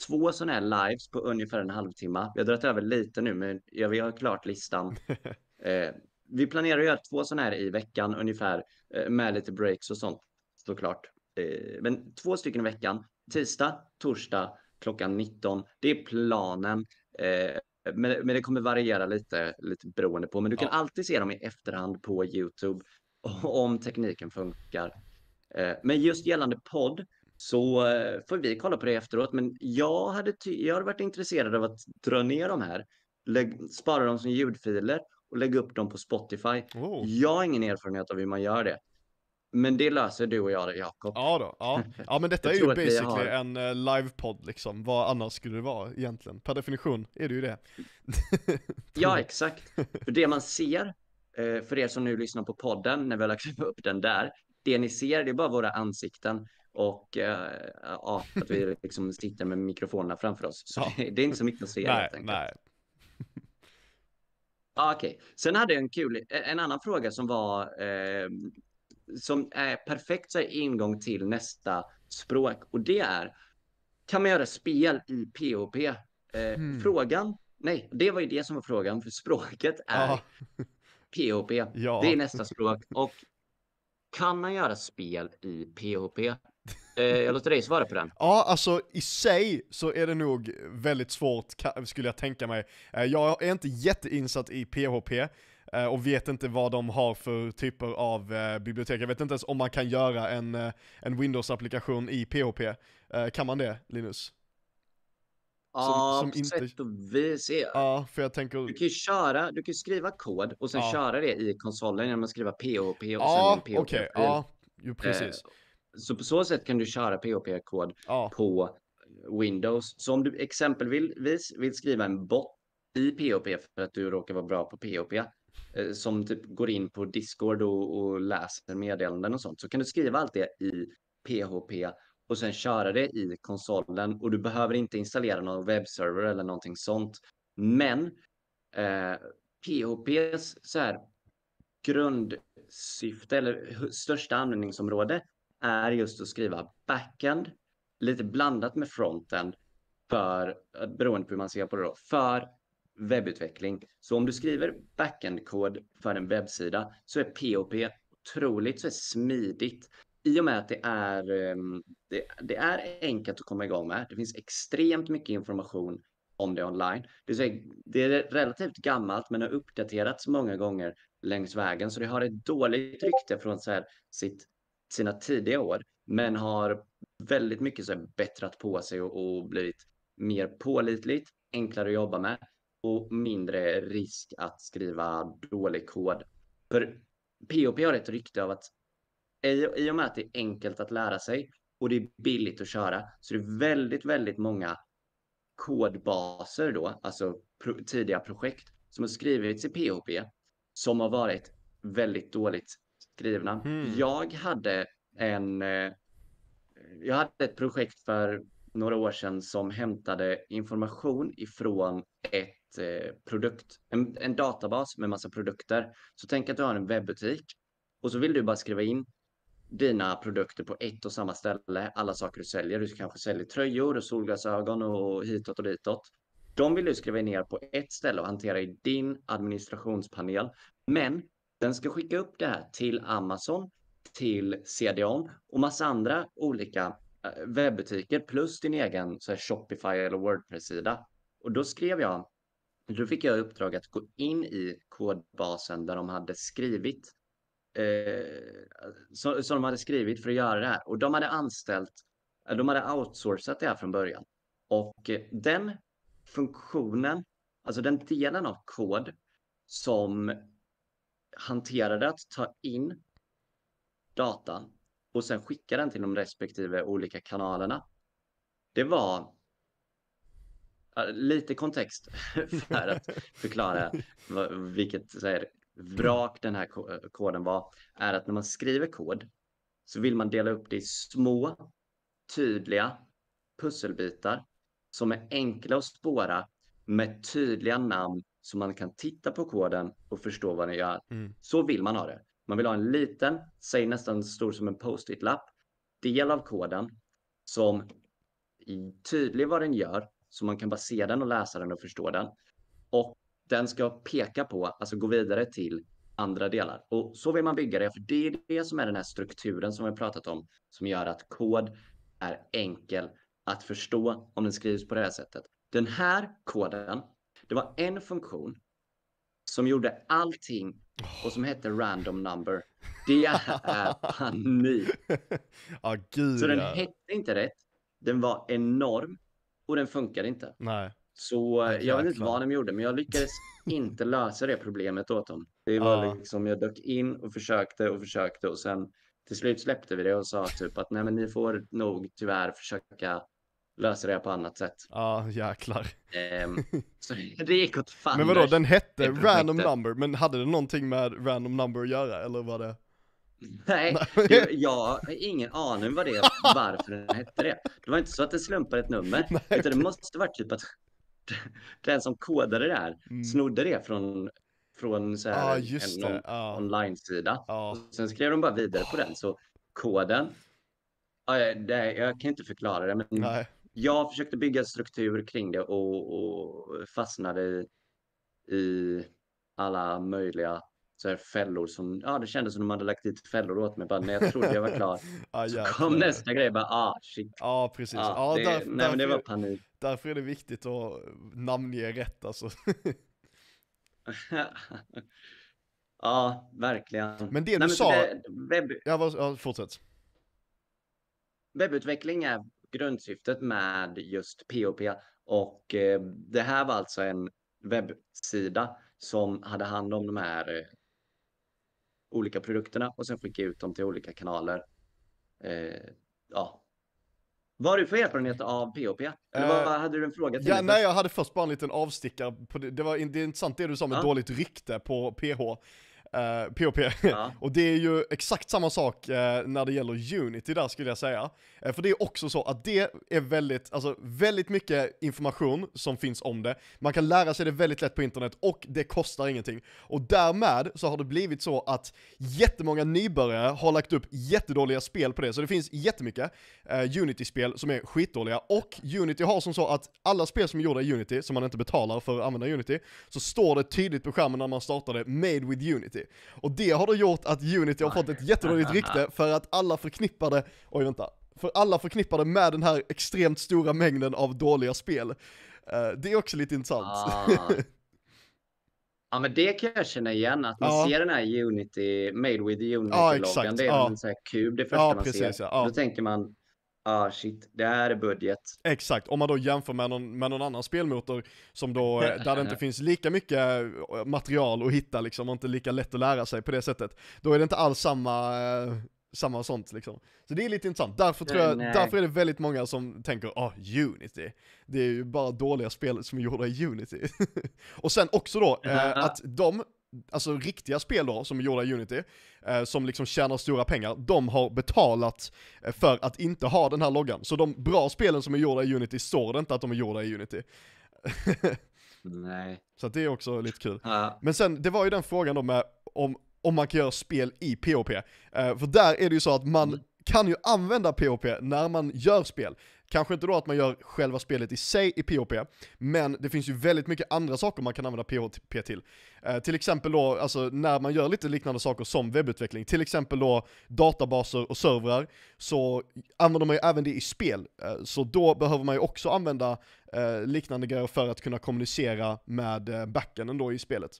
två sådana här lives på ungefär en halvtimme. Vi har dragit över lite nu, men ja, vi har klart listan. Eh, vi planerar att göra två sådana här i veckan ungefär eh, med lite breaks och sånt såklart. Eh, men två stycken i veckan. Tisdag, torsdag klockan 19. Det är planen. Eh, men, men det kommer variera lite, lite beroende på. Men du kan Ja. alltid se dem i efterhand på Youtube om tekniken funkar. Eh, men just gällande podd så eh, får vi kolla på det efteråt. Men jag hade, jag hade varit intresserad av att dra ner de här, spara dem som ljudfiler och lägga upp dem på Spotify. oh. Jag har ingen erfarenhet av hur man gör det. Men det löser du och jag Jakob. Ja då, ja. Ja men detta är ju basically en uh, livepodd liksom, vad annars skulle det vara egentligen? Per definition är det ju det. Ja, exakt. För det man ser, eh, för er som nu lyssnar på podden, när vi har lagt upp den där, det ni ser det är bara våra ansikten och eh, ja, att vi liksom sitter med mikrofonerna framför oss. Så Ja. det, det är inte så mycket att se nej, helt enkelt. nej. Ja, Okej, sen hade jag en kul, en annan fråga som var eh, som är perfekt så här, ingång till nästa språk och det är kan man göra spel i POP? Eh, Hmm. Frågan, nej, det var ju det som var frågan för språket är Ja, POP. ja. Det är nästa språk och kan man göra spel i POP? Eh, jag låter dig svara på den. Ja, alltså i sig så är det nog väldigt svårt, skulle jag tänka mig. Eh, Jag är inte jätteinsatt i PHP och vet inte vad de har för typer av eh, bibliotek. Jag vet inte ens om man kan göra en, eh, en Windows-applikation i PHP. Eh, Kan man det, Linus? Ja, som på inte- sätt och vis. är- Ja, för jag tänker... Du kan ju köra, du kan skriva kod och sen Ja. köra det i konsolen genom att skriva POP och Ja, sen en okej, POP-fil. ja, jo precis. Så på så sätt kan du köra POP-kod Ja, på Windows. Så om du exempelvis vill skriva en bot i POP för att du råkar vara bra på eh, Eh, som typ går in på Discord och, och läser meddelanden och sånt, så kan du skriva allt det i PHP och sen köra det i konsolen och du behöver inte installera någon webbserver eller någonting sånt. Men eh, PHPs så här grundsyfte eller största användningsområde är just att skriva backend, lite blandat med frontend, för, eh, beroende på hur man ser på det då, för webbutveckling. Så om du skriver backend-kod för en webbsida så är POP otroligt så är smidigt i och med att det är, ehm, det, det är enkelt att komma igång med. Det finns extremt mycket information om det online. Det är, det är relativt gammalt men har uppdaterats många gånger längs vägen så det har ett dåligt rykte från så här, sitt, sina tidiga år men har väldigt mycket så här, bättrat på sig och, och blivit mer pålitligt, enklare att jobba med och mindre risk att skriva dålig kod. För POP har ett rykte av att i, och med att det är enkelt att lära sig och det är billigt att köra så det är väldigt, väldigt många kodbaser då, alltså pro, tidiga projekt som har skrivits i POP som har varit väldigt dåligt skrivna. Hmm. Jag hade en eh, jag hade ett projekt för några år sedan som hämtade information ifrån ett Eh, produkt, en, en databas med massa produkter. Så tänk att du har en webbutik och så vill du bara skriva in dina produkter på ett och samma ställe, alla saker du säljer. Du kanske säljer tröjor och solglasögon och hitåt och ditåt. De vill du skriva ner på ett ställe och hantera i din administrationspanel. Men den ska skicka upp det här till Amazon, till CDON och massa andra olika eh, webbutiker plus din egen så här, Shopify eller Wordpress-sida. Och då skrev jag, då fick jag i uppdrag att gå in i kodbasen där de hade skrivit eh, som, de hade skrivit för att göra det här. Och de hade anställt, eh, de hade outsourcat det här från början. Och eh, den funktionen, alltså den delen av kod som hanterade att ta in datan och sen skicka den till de respektive olika kanalerna. Det var lite kontext för att förklara vilket så här, vrak den här ko- koden var. Är att när man skriver kod så vill man dela upp det i små, tydliga pusselbitar som är enkla att spåra med tydliga namn så man kan titta på koden och förstå vad den gör. Mm. Så vill man ha det. Man vill ha en liten, säg nästan stor som en post-it-lapp, del av koden som är tydlig vad den gör, så man kan bara se den och läsa den och förstå den. Och den ska peka på, alltså gå vidare till andra delar. Och så vill man bygga det, för det är det som är den här strukturen som vi har pratat om, som gör att kod är enkel att förstå om den skrivs på det här sättet. Den här koden, det var en funktion som gjorde allting och som hette random number. Det är panik. Ja, gud Så den hette inte rätt. Den var enorm och den funkade inte. Nej. Så eh, jag vet inte vad de gjorde, men jag lyckades inte lösa det problemet åt dem. Det var Ja. liksom, jag dök in och försökte och försökte och sen till slut släppte vi det och sa typ att nej men ni får nog tyvärr försöka lösa det på annat sätt. Ja, jäklar. Ehm, så det gick åt fan. Men vadå, den hette random number, men hade det någonting med random number att göra, eller var det? Nej, jag har ingen aning vad det varför den hette det. Det var inte så att det slumpade ett nummer, Nej, utan det måste varit typ att den som kodade det här Mm. snodde det från, från så här, just en on- Ja. online-sida. Och sen skrev de bara vidare på den, så koden, det, jag kan inte förklara det, men Nej. jag försökte bygga struktur kring det och, och fastnade i, i alla möjliga så här fällor som, ja det kändes som de hade lagt dit fällor åt mig bara när jag trodde jag var klar. Ja, Så kom nästa grej bara, ah shit. Ja, precis. Ja, Ja, det, där, nej men det därför, var panik. därför är det viktigt att namnge rätt alltså. ja, verkligen. Men det du nej, sa- det- webb, Ja, vad, ja, fortsätt. webbutveckling är grundsyftet med just POP och eh, det här var alltså en webbsida som hade hand om de här eh, olika produkterna och sen skickade ut dem till olika kanaler. Eh, ja. Vad har du för erfarenhet av POP? Eller vad, Eh, hade du en fråga till Ja, mig nej, jag hade först bara en liten avstickare det. Var det är intressant det du sa med Ja. dåligt rykte på PH. Eh, POP. Ja. Och det är ju exakt samma sak eh, när det gäller Unity där skulle jag säga. Eh, för det är också så att det är väldigt, alltså väldigt mycket information som finns om det. Man kan lära sig det väldigt lätt på internet och det kostar ingenting. Och därmed så har det blivit så att jättemånga nybörjare har lagt upp jättedåliga spel på det. Så det finns jättemycket Unity-spel som är skitdåliga. Och Unity har som så att alla spel som är gjorda i Unity, som man inte betalar för att använda Unity, så står det tydligt på skärmen när man startar det, Made with Unity. Och det har då gjort att Unity har fått ett jättedåligt rykte för att alla förknippar det, oj vänta, för alla förknippar det med den här extremt stora mängden av dåliga spel. Eh, det är också lite intressant. Ah. Ja men det kan jag känna igen, att man Ja. ser den här Unity, Made with Unity-loggan. Ja, det är ja. en sån här kub det första Ja, man precis, ser. Då tänker man, ah shit, det här är budget. Exakt, om man då jämför med någon, med någon annan spelmotor som då, eh, där det inte finns lika mycket eh, material att hitta liksom och inte lika lätt att lära sig på det sättet. Då är det inte alls samma, eh, samma sånt liksom. Så det är lite intressant, därför tror jag, Nej. därför är det väldigt många som tänker, ah Unity, det är ju bara dåliga spel som är gjorda i Unity. och sen också då, eh, att de, alltså riktiga spel då, som är gjorda i Unity, eh, som liksom tjänar stora pengar, de har betalat eh, för att inte ha den här loggan. Så de bra spelen som är gjorda i Unity står det inte att de är gjorda i Unity. Nej. Så det är också lite kul. Ja, Men sen, det var ju den frågan då med om, om man kan göra spel i POP. Eh, för där är det ju så att man Mm. kan ju använda POP när man gör spel. Kanske inte då att man gör själva spelet i sig i POP, men det finns ju väldigt mycket andra saker man kan använda POP till. Eh, till exempel då, alltså när man gör lite liknande saker som webbutveckling, till exempel då databaser och servrar, så använder man ju även det i spel. Eh, så då behöver man ju också använda eh, liknande grejer för att kunna kommunicera med eh, backenden då i spelet.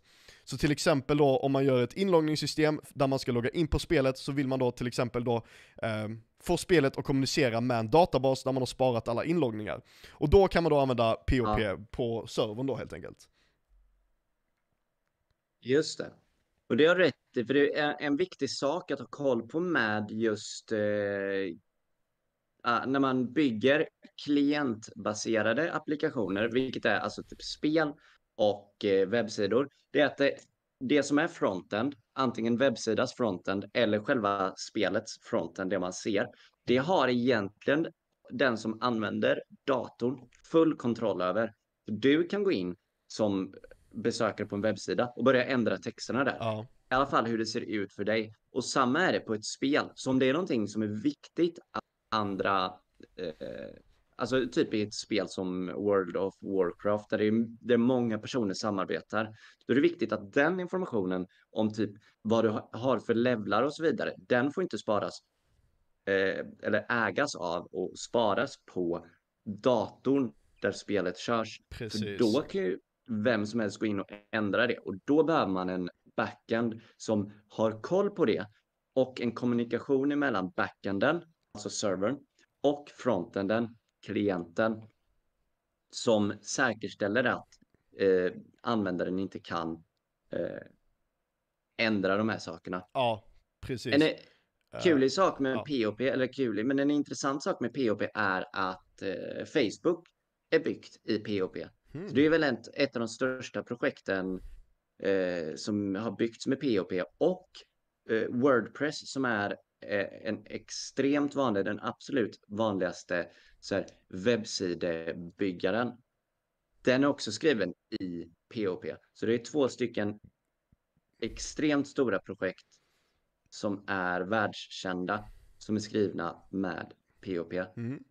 Så till exempel då om man gör ett inloggningssystem där man ska logga in på spelet så vill man då till exempel då eh, eh, få spelet att kommunicera med en databas där man har sparat alla inloggningar. Och då kan man då använda POP Ja. på servern då helt enkelt. just det. Och det har rätt i, för det är en viktig sak att ha koll på med just eh, ah, när man bygger klientbaserade applikationer, vilket är alltså typ spel och eh, webbsidor. Det är att det, det som är frontend, antingen webbsidas frontend eller själva spelets frontend, det man ser, det har egentligen den som använder datorn full kontroll över. Du kan gå in som besökare på en webbsida och börja ändra texterna där Ja, i alla fall hur det ser ut för dig. Och samma är det på ett spel. Så om det är någonting som är viktigt att andra, eh, alltså typ i ett spel som World of Warcraft där det är, där många personer samarbetar, då är det viktigt att den informationen om typ vad du ha- har för levlar och så vidare, den får inte sparas eh, eller ägas av och sparas på datorn där spelet körs. precis. För då kan ju vem som helst gå in och ändra det och då behöver man en backend som har koll på det och en kommunikation emellan backenden, alltså servern, och frontenden, klienten, som säkerställer att eh, användaren inte kan eh, ändra de här sakerna. Ja, precis. En, Kulig sak med ja. POP, eller kulig, men en intressant sak med POP är att eh, Facebook är byggt i POP. Hmm. Så det är väl ett, ett av de största projekten eh, som har byggts med POP och eh, Wordpress som är eh, en extremt vanlig, den absolut vanligaste så här, webbsidebyggaren. Den är också skriven i POP. Så det är två stycken extremt stora projekt som är världskända som är skrivna med POP. Mm.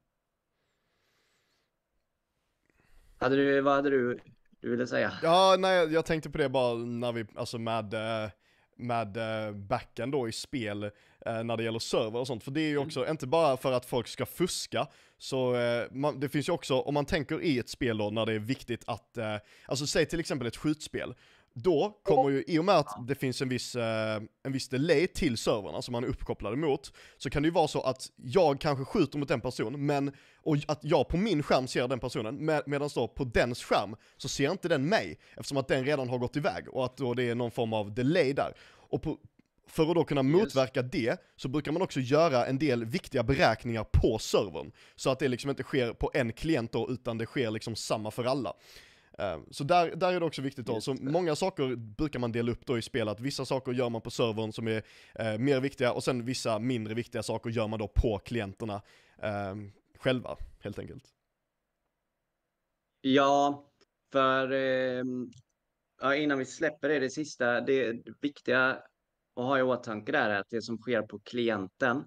Hade du, vad hade du, du ville säga? Ja, nej, jag tänkte på det bara när vi, alltså med, eh, med eh, backen då i spel eh, när det gäller server och sånt. För det är ju Mm. också, inte bara för att folk ska fuska, så eh, man, det finns ju också, om man tänker i ett spel då när det är viktigt att, eh, alltså säg till exempel ett skjutspel, då kommer ju, i och med att det finns en viss, eh, en viss delay till servrarna som man är uppkopplad emot, så kan det ju vara så att jag kanske skjuter mot en person, men, och att jag på min skärm ser den personen, med, medan då på dens skärm så ser inte den mig, eftersom att den redan har gått iväg, och att då det är någon form av delay där. Och på, för att då kunna motverka det, så brukar man också göra en del viktiga beräkningar på servern. Så att det liksom inte sker på en klient då, utan det sker liksom samma för alla. Eh, Så där, där är det också viktigt då, så många saker brukar man dela upp då i spel, att vissa saker gör man på servern som är eh, mer viktiga, och sen vissa mindre viktiga saker gör man då på klienterna eh, själva, helt enkelt. Ja, för ja, innan vi släpper det, det sista, det viktiga att ha i åtanke där är att det som sker på klienten,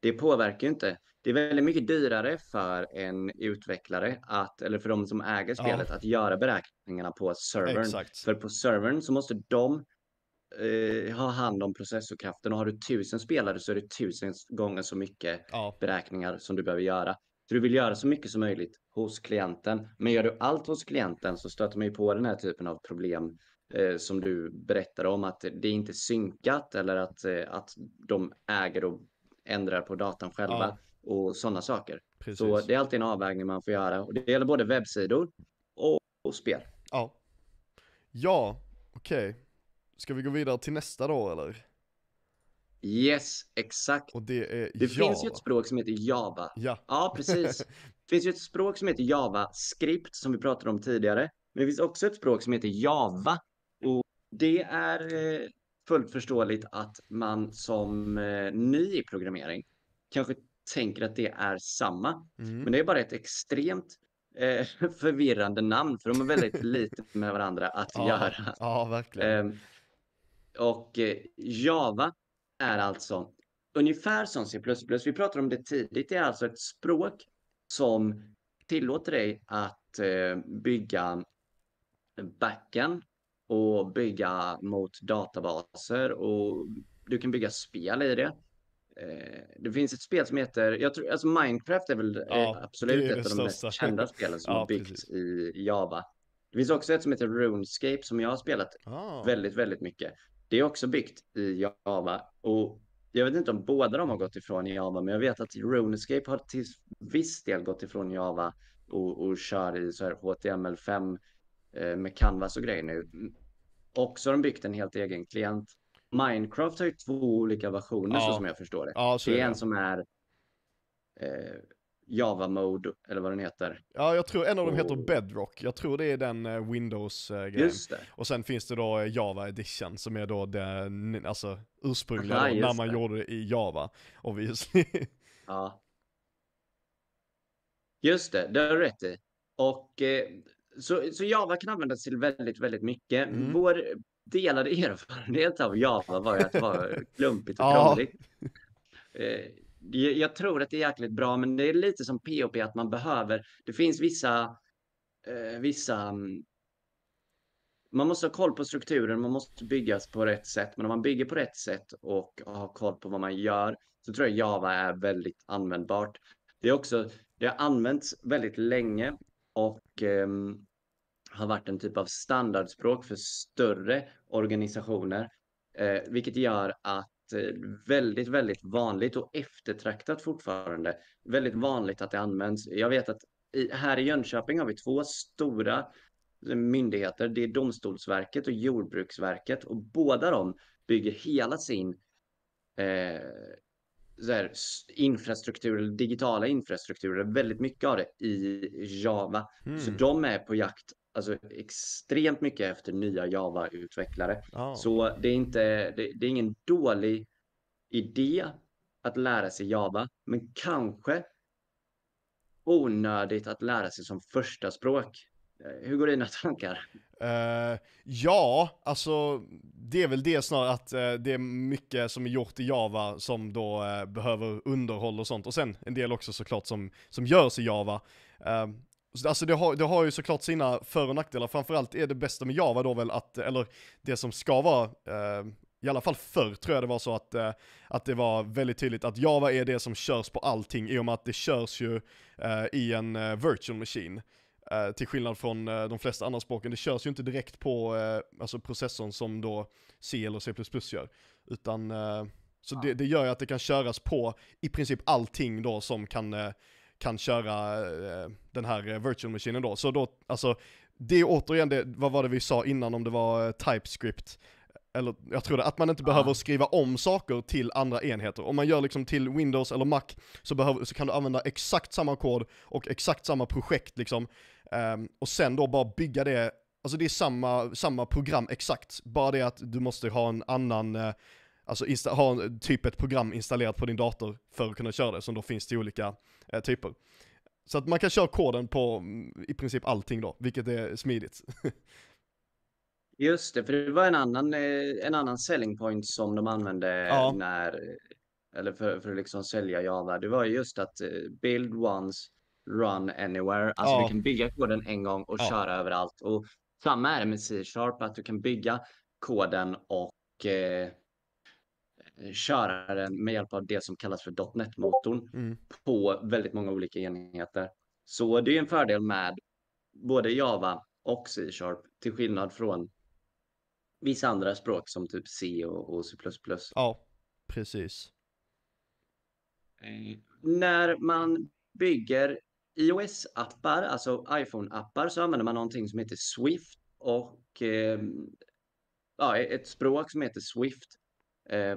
det påverkar ju inte. Det är väldigt mycket dyrare för en utvecklare att, eller för de som äger Ja. spelet, att göra beräkningarna på servern. Exakt. För på servern så måste de eh, ha hand om processorkraften och har du tusen spelare så är det tusen gånger så mycket Ja, beräkningar som du behöver göra. Så du vill göra så mycket som möjligt hos klienten. Men gör du allt hos klienten så stöter man ju på den här typen av problem som du berättade om att det inte är synkat eller att, eh, att de äger och ändrar på datan själva Ja. och sådana saker. precis. Så det är alltid en avvägning man får göra och det gäller både webbsidor och, och spel. Ja. Ja, okej. Ska vi gå vidare till nästa då eller? Yes, exakt. Och det är Det Java. finns ju ett språk som heter Java. Ja, Ja, precis. Det finns ju ett språk som heter JavaScript som vi pratade om tidigare. Men det finns också ett språk som heter Java. Det är eh, fullt förståeligt att man som eh, ny i programmering kanske tänker att det är samma. mm. Men det är bara ett extremt eh, förvirrande namn för de är väldigt lite med varandra att ja, göra. ja verkligen. Ehm, och eh, Java är alltså ungefär som C++. Vi pratade om det tidigt. Det är alltså ett språk som tillåter dig att bygga backen och bygga mot databaser och du kan bygga spel i det. Eh, det finns ett spel som heter, jag tror, alltså Minecraft är väl eh, Ja, absolut är ett av de mest kända spelen som Ja, byggts precis. i Java. Det finns också ett som heter RuneScape som jag har spelat ah. väldigt, väldigt mycket. Det är också byggt i Java och jag vet inte om båda de har gått ifrån Java, men jag vet att RuneScape har till viss del gått ifrån Java och, och kör i så här HTML5 eh, med Canvas och grejer nu. Och så har de byggt en helt egen klient. Minecraft har ju två olika versioner så Ja. som jag förstår det. Ja, så Det är det. en som är eh, Java Mode eller vad den heter. Ja, jag tror en av dem heter Och- Bedrock. Jag tror det är den eh, Windows-grejen. Och sen finns det då eh, Java Edition som är då den, alltså ursprungliga Aha, då, när man det. gjorde det i Java, obviously. Ja. Just det, det har du rätt i. Och eh, så, så Java kan användas till väldigt, väldigt mycket. Mm. Vår delade erfarenhet av Java var ju att det var klumpigt och krångligt. Eh, jag, jag tror att det är jäkligt bra, men det är lite som POP att man behöver. Det finns vissa, eh, vissa. mm, Man måste ha koll på strukturen, man måste byggas på rätt sätt. Men om man bygger på rätt sätt och har koll på vad man gör så tror jag Java är väldigt användbart. Det är också, det har använts väldigt länge och och har varit en typ av standardspråk för större organisationer, eh, vilket gör att eh, väldigt, väldigt vanligt och eftertraktat fortfarande. Väldigt vanligt att det används. Jag vet att i, här i Jönköping har vi två stora eh, myndigheter. Det är Domstolsverket och Jordbruksverket och båda de bygger hela sin eh, här, infrastruktur, digitala infrastrukturer, väldigt mycket av det i Java. Mm. Så de är på jakt alltså, extremt mycket efter nya Java-utvecklare. Oh. Så det är, inte, det, det är ingen dålig idé att lära sig Java, men kanske onödigt att lära sig som första språk. Eh, hur går dina tankar? Uh, eh, ja, alltså det är väl det snarare att uh, det är mycket som är gjort i Java som då uh, behöver underhåll och sånt. Och sen en del också såklart som, som görs i Java. Alltså det har, det har ju såklart sina för och nackdelar, framförallt är det bästa med Java då väl att, eller det som ska vara, i alla fall förr tror jag det var så att, att det var väldigt tydligt att Java är det som körs på allting i och med att det körs ju i en virtual machine. Uh, till skillnad från uh, de flesta andra språken, det körs ju inte direkt på uh, alltså processorn som då C eller C++ gör. Utan, så ja. det, det, gör ju att det kan köras på i princip allting då som kan, kan köra den här virtual maskinen då. Så då, alltså, det är återigen det, vad var det vi sa innan om det var TypeScript? eller jag tror det, att man inte ah. behöver skriva om saker till andra enheter. Om man gör liksom till Windows eller Mac så, behöver, så kan du använda exakt samma kod och exakt samma projekt liksom. Um, och sen då bara bygga det, alltså det är samma, samma program exakt, bara det att du måste ha en annan, uh, alltså ha en, typ ett program installerat på din dator för att kunna köra det, som då finns till olika uh, typer. Så att man kan köra koden på mm, i princip allting då, vilket är smidigt. Just det, för det var en annan, eh, en annan selling point som de använde ja. när, eller för, för att liksom sälja Java. Det var just att build once, run anywhere. Alltså ja. du kan bygga koden en gång och ja. köra överallt. Och samma är det med C-sharp, att du kan bygga koden och eh, köra den med hjälp av det som kallas för .NET-motorn mm. på väldigt många olika enheter. Så det är en fördel med både Java och C-sharp till skillnad från vissa andra språk som typ C och, C++. Ja, precis. Eh, när man bygger iOS-appar, alltså iPhone-appar, så använder man någonting som heter Swift och eh, ja, ett språk som heter Swift. Eh,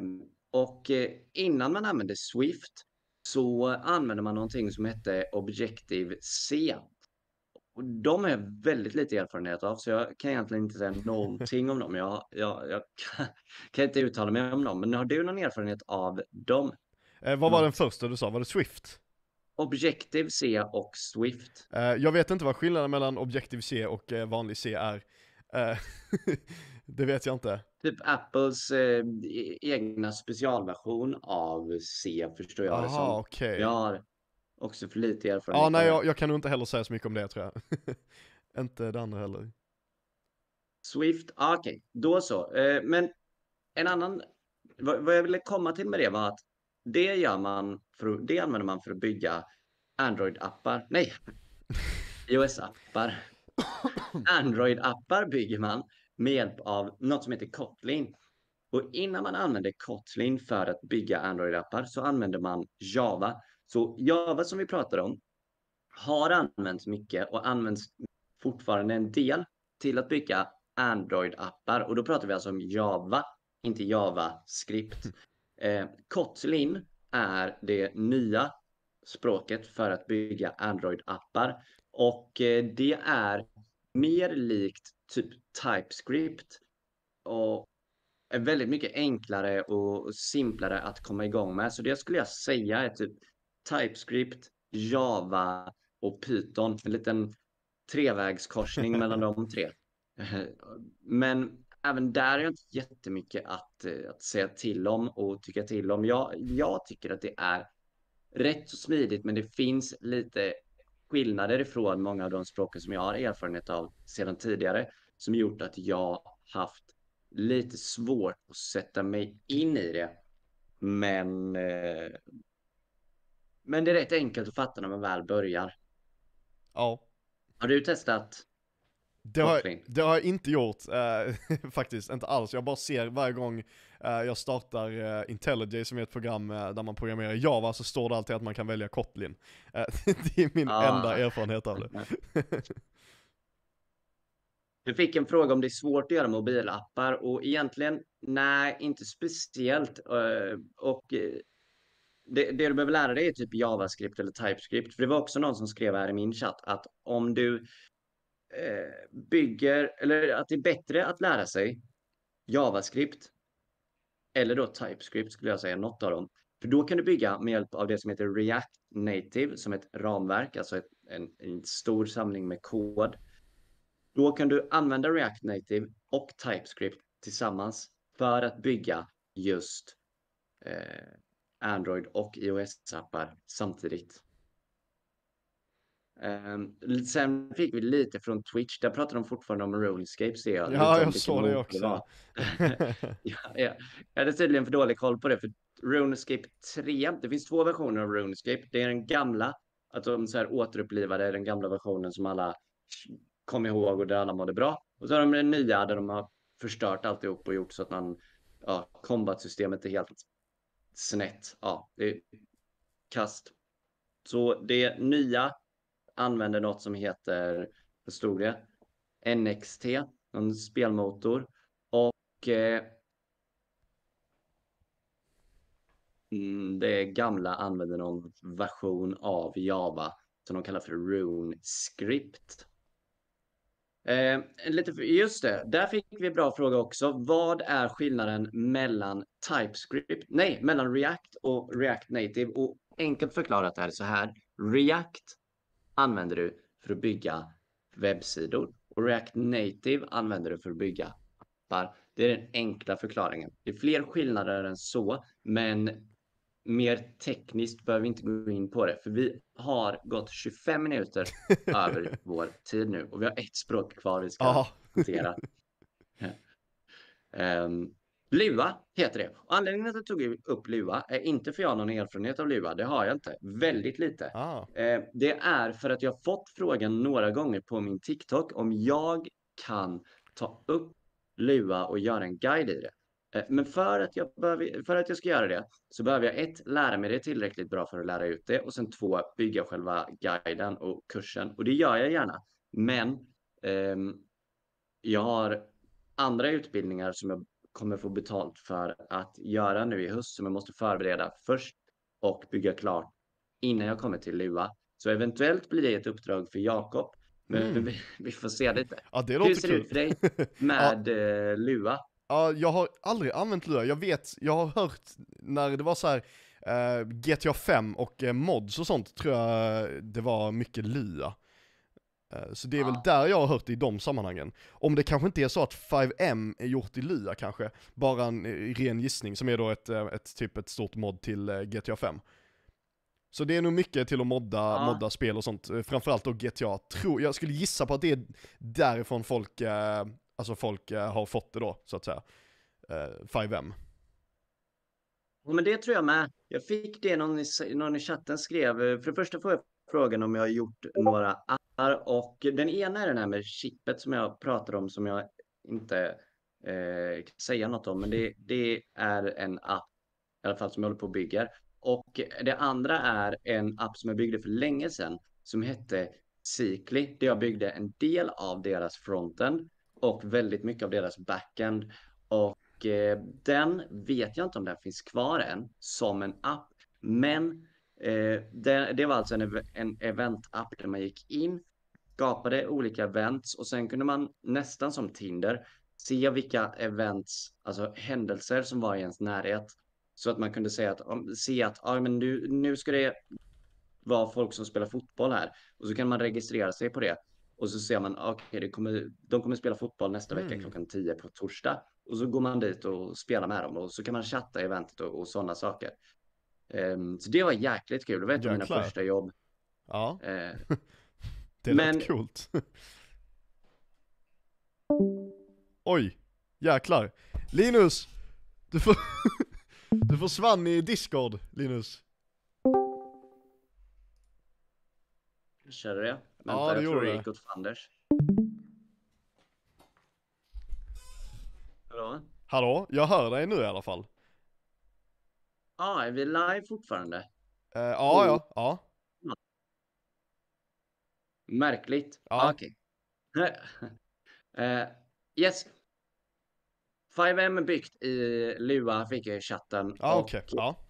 och innan man använde Swift så använde man någonting som hette Objective-C. Och de har jag väldigt lite erfarenhet av, så jag kan egentligen inte säga någonting om dem. Jag, jag, jag kan, kan, inte uttala mig om dem, men har du någon erfarenhet av dem? Eh, vad var den första du sa? Var det Swift? Objective-C och Swift. Uh, jag vet inte vad skillnaden mellan Objective-C och uh, vanlig C är. Uh, det vet jag inte. Typ Apples e-, egna specialversion av C förstår jag Aha, det som. Okay. Jag har också för lite erfarenhet. Ja, nej, jag, jag, kan nog inte heller säga så mycket om det tror jag. inte det andra heller. Swift, ah, okej, okay. då så. men en annan, vad, vad jag ville komma till med det var att det gör man för, det använder man för att bygga Android-appar. Nej, iOS-appar. Android-appar bygger man med hjälp av något som heter Kotlin. Och innan man använder Kotlin för att bygga Android-appar så använder man Java. Så Java som vi pratar om har använts mycket och används fortfarande en del till att bygga Android-appar. Och då pratar vi alltså om Java, inte JavaScript. Eh, Kotlin är det nya språket för att bygga Android-appar och eh, det är mer likt typ TypeScript och är väldigt mycket enklare och simplare att komma igång med. Så det skulle jag säga är typ TypeScript, Java och Python. En liten trevägskorsning mellan de tre. Men även där är jag inte jättemycket att, eh, att säga till om och tycka till om. Jag, jag tycker att det är rätt så smidigt, men det finns lite skillnader ifrån många av de språken som jag har erfarenhet av sedan tidigare, som gjort att jag haft lite svårt att sätta mig in i det. Men, eh, men det är rätt enkelt att fatta när man väl börjar. Ja. Har du testat det har, det har jag inte gjort, äh, faktiskt, inte alls. Jag bara ser varje gång äh, jag startar äh, IntelliJ som är ett program där man programmerar Java så står det alltid att man kan välja Kotlin. det är min ah. enda erfarenhet av det. Du fick en fråga om det är svårt att göra mobilappar och egentligen nej, inte speciellt. Och det, det du behöver lära dig är typ JavaScript eller TypeScript. För det var också någon som skrev här i min chatt att om du eh, Eh, bygger, eller att det är bättre att lära sig JavaScript eller då TypeScript skulle jag säga, något av dem. För då kan du bygga med hjälp av det som heter React Native som ett ramverk, alltså ett, en, en stor samling med kod. Då kan du använda React Native och TypeScript tillsammans för att bygga just eh, Android och iOS-appar samtidigt. Um, sen fick vi lite från Twitch, där pratar de fortfarande om RuneScape ser jag. Ja, jag såg det också. ja, ja. Jag hade tydligen för dålig koll på det, för RuneScape 3, det finns två versioner av RuneScape. Det är den gamla, att de så här återupplivade den gamla versionen som alla kom ihåg och där alla mådde bra. Och så har de den nya där de har förstört alltihop och gjort så att man, ja, combat-systemet är helt snett. Ja, det är kast. Så det nya använder något som heter, vad stod det? NXT, en spelmotor. Och eh, mm, det gamla använder någon version av Java som de kallar för runescript. Eh, lite, just det, där fick vi bra fråga också. Vad är skillnaden mellan TypeScript, nej, mellan React och React Native? Och enkelt förklarat är det så här. React använder du för att bygga webbsidor och React Native använder du för att bygga appar. Det är den enkla förklaringen. Det är fler skillnader än så, men mer tekniskt behöver vi inte gå in på det, för vi har gått 25 minuter över vår tid nu och vi har ett språk kvar vi ska hantera. um, Lua heter det. Och anledningen till att jag tog upp Lua är inte för jag har någon erfarenhet av Lua. Det har jag inte. Väldigt lite. Ah. Eh, det är för att jag fått frågan några gånger på min TikTok om jag kan ta upp Lua och göra en guide i det. Eh, men för att, jag behöver, för att jag ska göra det så behöver jag ett, lära mig det tillräckligt bra för att lära ut det och sen två, bygga själva guiden och kursen. Och det gör jag gärna. Men eh, jag har andra utbildningar som jag kommer få betalt för att göra nu i höst som jag måste förbereda först och bygga klart innan jag kommer till Lua. Så eventuellt blir det ett uppdrag för Jakob. Men mm. vi, vi, får se lite. Ja, det Hur ser det ut för dig med ja. Eh, Lua? Ja, jag har aldrig använt Lua. Jag vet, jag har hört när det var så här uh, GTA 5 och uh, mods och sånt tror jag det var mycket Lua. Eh, så det är väl där jag har hört det i de sammanhangen. Om det kanske inte är så att 5M är gjort i Lua kanske, bara en eh, ren gissning som är då ett, eh, ett typ ett stort mod till GTA 5. Så det är nog mycket till att modda, ja. modda spel och sånt, framförallt då GTA. Tror, jag skulle gissa på att det är därifrån folk, alltså folk har fått det då, så att säga. 5M. Ja, men det tror jag med. Jag fick det någon i, någon i chatten skrev. För det första får jag frågan om jag har gjort några och den ena är den här med chippet som jag pratar om som jag inte eh, kan säga något om, men det, det är en app i alla fall som jag håller på och bygger. Och det andra är en app som jag byggde för länge sedan som hette Sikli, där jag byggde en del av deras frontend och väldigt mycket av deras backend. Och eh, den vet jag inte om den finns kvar än som en app, men Eh, det, det, var alltså en, en event-app där man gick in, skapade olika events och sen kunde man nästan som Tinder se vilka events, alltså händelser som var i ens närhet. Så att man kunde säga att, se att ah, men nu, nu ska det vara folk som spelar fotboll här. Och så kan man registrera sig på det. Och så ser man, okej, okay, kommer, de kommer spela fotboll nästa vecka mm. klockan 10 på torsdag. Och så går man dit och spelar med dem och så kan man chatta i eventet och, och sådana saker. Um, så det var jäkligt kul. Det var ett av mina första jobb. Ja. Uh, det men... lät coolt. Oj, jäklar. Linus! Du, får du försvann i Discord, Linus. Körde det? Vänta, ja, det jag tror det gick åt fanders. Hallå? Hallå, jag hör dig nu i alla fall. Ja, är vi live fortfarande? Uh, ja, ja, ja. Märkligt. Ja. Okej. Okay. uh, yes. 5M är byggt i Lua, fick jag i chatten. Ja, okej. Okay. Ja.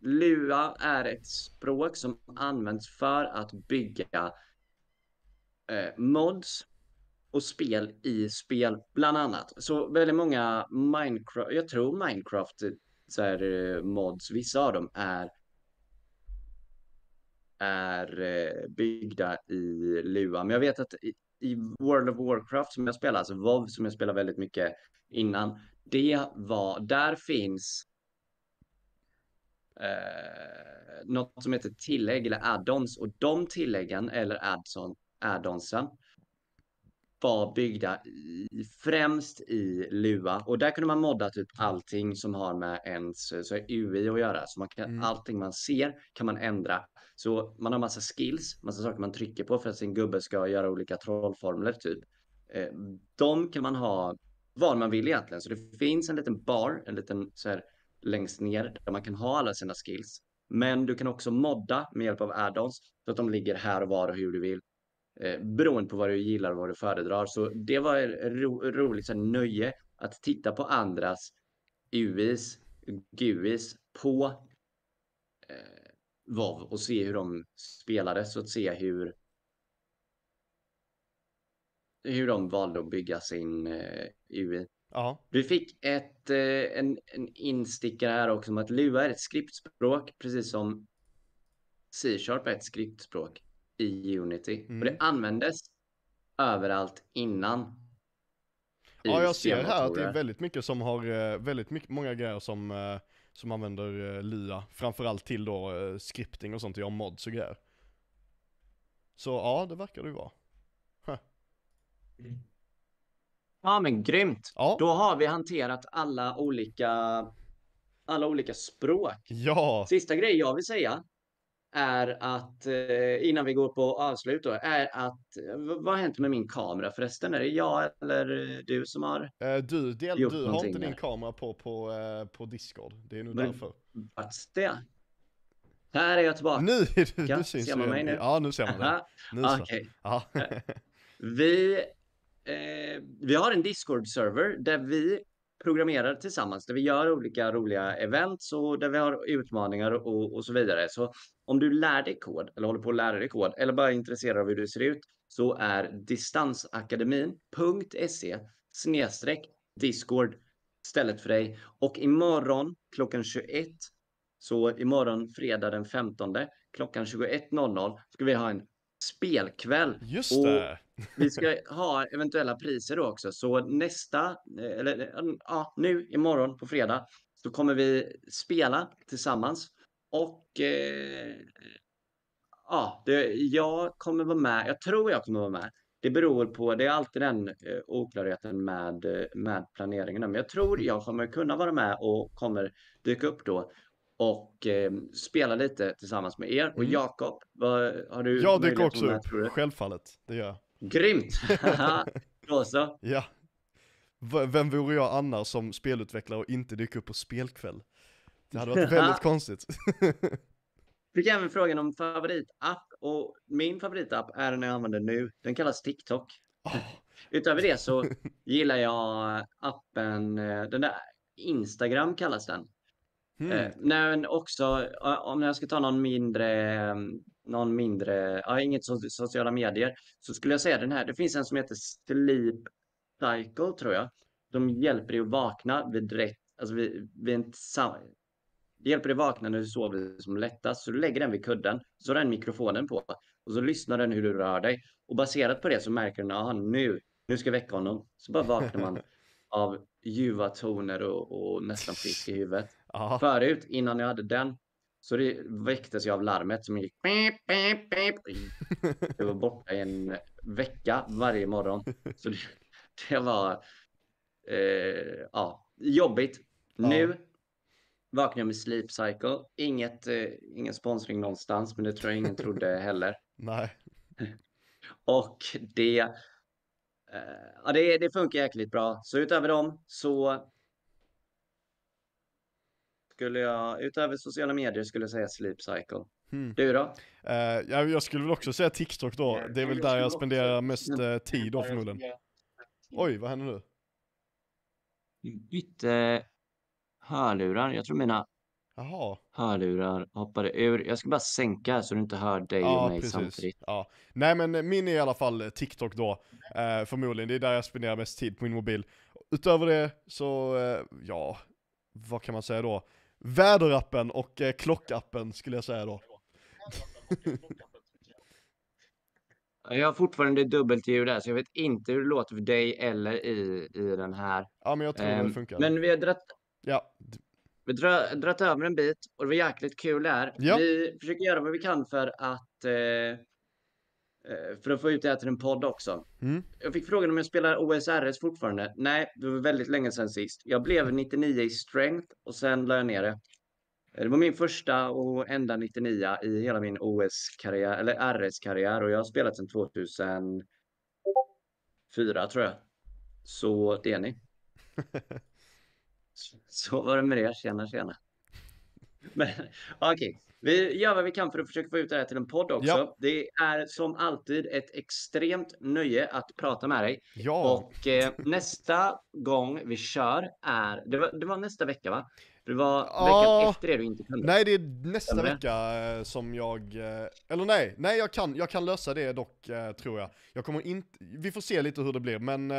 Lua är ett språk som används för att bygga eh, mods och spel i spel, bland annat. Så väldigt många Minecraft, jag tror Minecraft, så här, eh, mods, vissa av dem är är eh, byggda i Lua. Men jag vet att i, World of Warcraft som jag spelar, alltså WoW som jag spelar väldigt mycket innan, det var, där finns eh, något som heter tillägg eller add-ons och de tilläggen eller add-on, add-onsen var byggda i, främst i Lua och där kunde man modda typ allting som har med ens så UI att göra. Så man kan, mm. allting man ser kan man ändra. Så man har massa skills, massa saker man trycker på för att sin gubbe ska göra olika trollformler typ. Eh, de kan man ha var man vill egentligen. Så det finns en liten bar, en liten så här längst ner där man kan ha alla sina skills. Men du kan också modda med hjälp av add-ons så att de ligger här och var och hur du vill. Eh, beroende på vad du gillar och vad du föredrar. Så det var ro, roligt så nöje att titta på andras UIs, GUIs på eh, WoW och se hur de spelade. Så att se hur hur de valde att bygga sin eh, UI. Ja. Du fick ett, eh, en, en instickare här också om att Lua är ett skriptspråk, precis som C-sharp är ett skriptspråk i Unity. Mm. Och det användes överallt innan. Ja, jag ser här att det är väldigt mycket som har, eh, väldigt mycket, många grejer som, eh, som använder eh, Lua. Framförallt till då scripting och sånt, jag mods och grejer. Så ja, det verkar det ju vara. Huh. Ja men grymt! Ja. Då har vi hanterat alla olika, alla olika språk. Ja! Sista grejen jag vill säga är att, eh, innan vi går på avslut då, är att vad har hänt med min kamera förresten? Är det jag eller du som har eh, Du, del, du har inte din kamera på, på, eh, på Discord, det är nog därför. Varts det? Här är jag tillbaka. Nu, du, du syns Ser man mig nu? Ja, nu ser man det. Okej. Okay. vi, eh, vi har en Discord-server där vi programmerar tillsammans, där vi gör olika roliga events och där vi har utmaningar och, och så vidare. Så om du lär dig kod eller håller på att lära dig kod eller bara är intresserad av hur det ser ut så är distansakademin.se snedstreck discord stället för dig. Och imorgon klockan 21 så imorgon fredag den 15 klockan 21.00 ska vi ha en spelkväll. Just det. vi ska ha eventuella priser då också. Så nästa, eller ja, nu imorgon på fredag så kommer vi spela tillsammans. Och eh, ja, det, jag kommer vara med. Jag tror jag kommer vara med. Det beror på, det är alltid den eh, oklarheten med, med planeringen. Men jag tror jag kommer kunna vara med och kommer dyka upp då och eh, spela lite tillsammans med er. Och mm. Jakob, har du Jag dyker också upp, självfallet. Det gör jag. Grymt! Då så. Ja. V vem vore jag annars som spelutvecklare och inte dyker upp på spelkväll? Det hade varit väldigt konstigt. Fick även frågan om favoritapp och min favoritapp är den jag använder nu. Den kallas TikTok. Oh. Utöver det så gillar jag appen, eh, den där Instagram kallas den. Mm. Eh, nej, men också om jag ska ta någon mindre, någon mindre, ja, inget so sociala medier, så skulle jag säga den här. Det finns en som heter Sleep Cycle tror jag. De hjälper dig att vakna vid rätt, alltså vid, vid en, det hjälper dig vakna när du sover som lättast. Så du lägger den vid kudden, så har den mikrofonen på och så lyssnar den hur du rör dig. Och baserat på det så märker den, aha nu, nu ska jag väcka honom. Så bara vaknar man av ljuva toner och, och nästan frisk i huvudet. Aha. Förut, innan jag hade den, så det väcktes jag av larmet som gick. Jag var borta i en vecka varje morgon. Så det, det var eh, ja, jobbigt. Ja. Nu vaknar jag med Sleep Cycle. Inget, eh, ingen sponsring någonstans, men det tror jag ingen trodde heller. Nej. Och det, eh, ja, det, det funkar jäkligt bra. Så utöver dem så skulle jag, utöver sociala medier skulle jag säga Sleep Cycle. Hmm. Du då? Uh, ja, jag skulle väl också säga TikTok då. Det är väl där jag spenderar mest uh, tid då förmodligen. Oj, vad händer nu? bytte hörlurar. Jag tror mina Jaha. hörlurar hoppade ur. Jag ska bara sänka så du inte hör dig och Ja, mig precis. samtidigt. Ja. Nej men min är i alla fall TikTok då, eh, förmodligen. Det är där jag spenderar mest tid på min mobil. Utöver det så, eh, ja, vad kan man säga då? Väderappen och eh, klockappen skulle jag säga då. Jag har fortfarande dubbelljud där så jag vet inte hur det låter för dig eller i, i den här. Ja men jag tror det Ehm, funkar. men vi har dratt, Ja, vi har dratt över en bit och det var jäkligt kul där. Ja. Vi försöker göra vad vi kan för att eh, för att få ut det här till en podd också. mm. Jag fick frågan om jag spelar OSRS fortfarande. Nej, det var väldigt länge sedan sist. Jag blev 99 i strength och sen la jag ner det. Det var min första och enda 99 i hela min OS-karriär, eller RS-karriär och jag har spelat sedan 2004 tror jag. Så det är ni. Så var det med det. Tjena, tjena. Men okej, vi gör vad vi kan för att försöka få ut det här till en podd också. Ja. Det är som alltid ett extremt nöje att prata med dig. ja, Och eh, nästa gång vi kör är, det var, det var nästa vecka va? Det var veckan efter det du inte kunde. nej det är nästa vecka eh, som jag, eh, eller nej, nej jag kan, jag kan lösa det dock eh, tror jag. Jag kommer inte, vi får se lite hur det blir men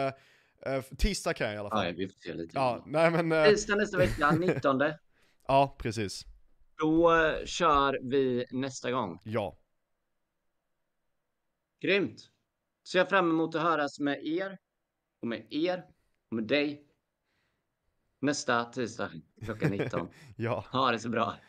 tisdag kan jag i alla fall. Ja, vi får se lite. Ja, nej men, Tisdag nästa vecka, 19. Ja precis. Då eh, kör vi nästa gång. Ja. Grymt. Så jag fram emot att höras med er och med er och med dig nästa tisdag klockan 19. Ja, Ha det så bra.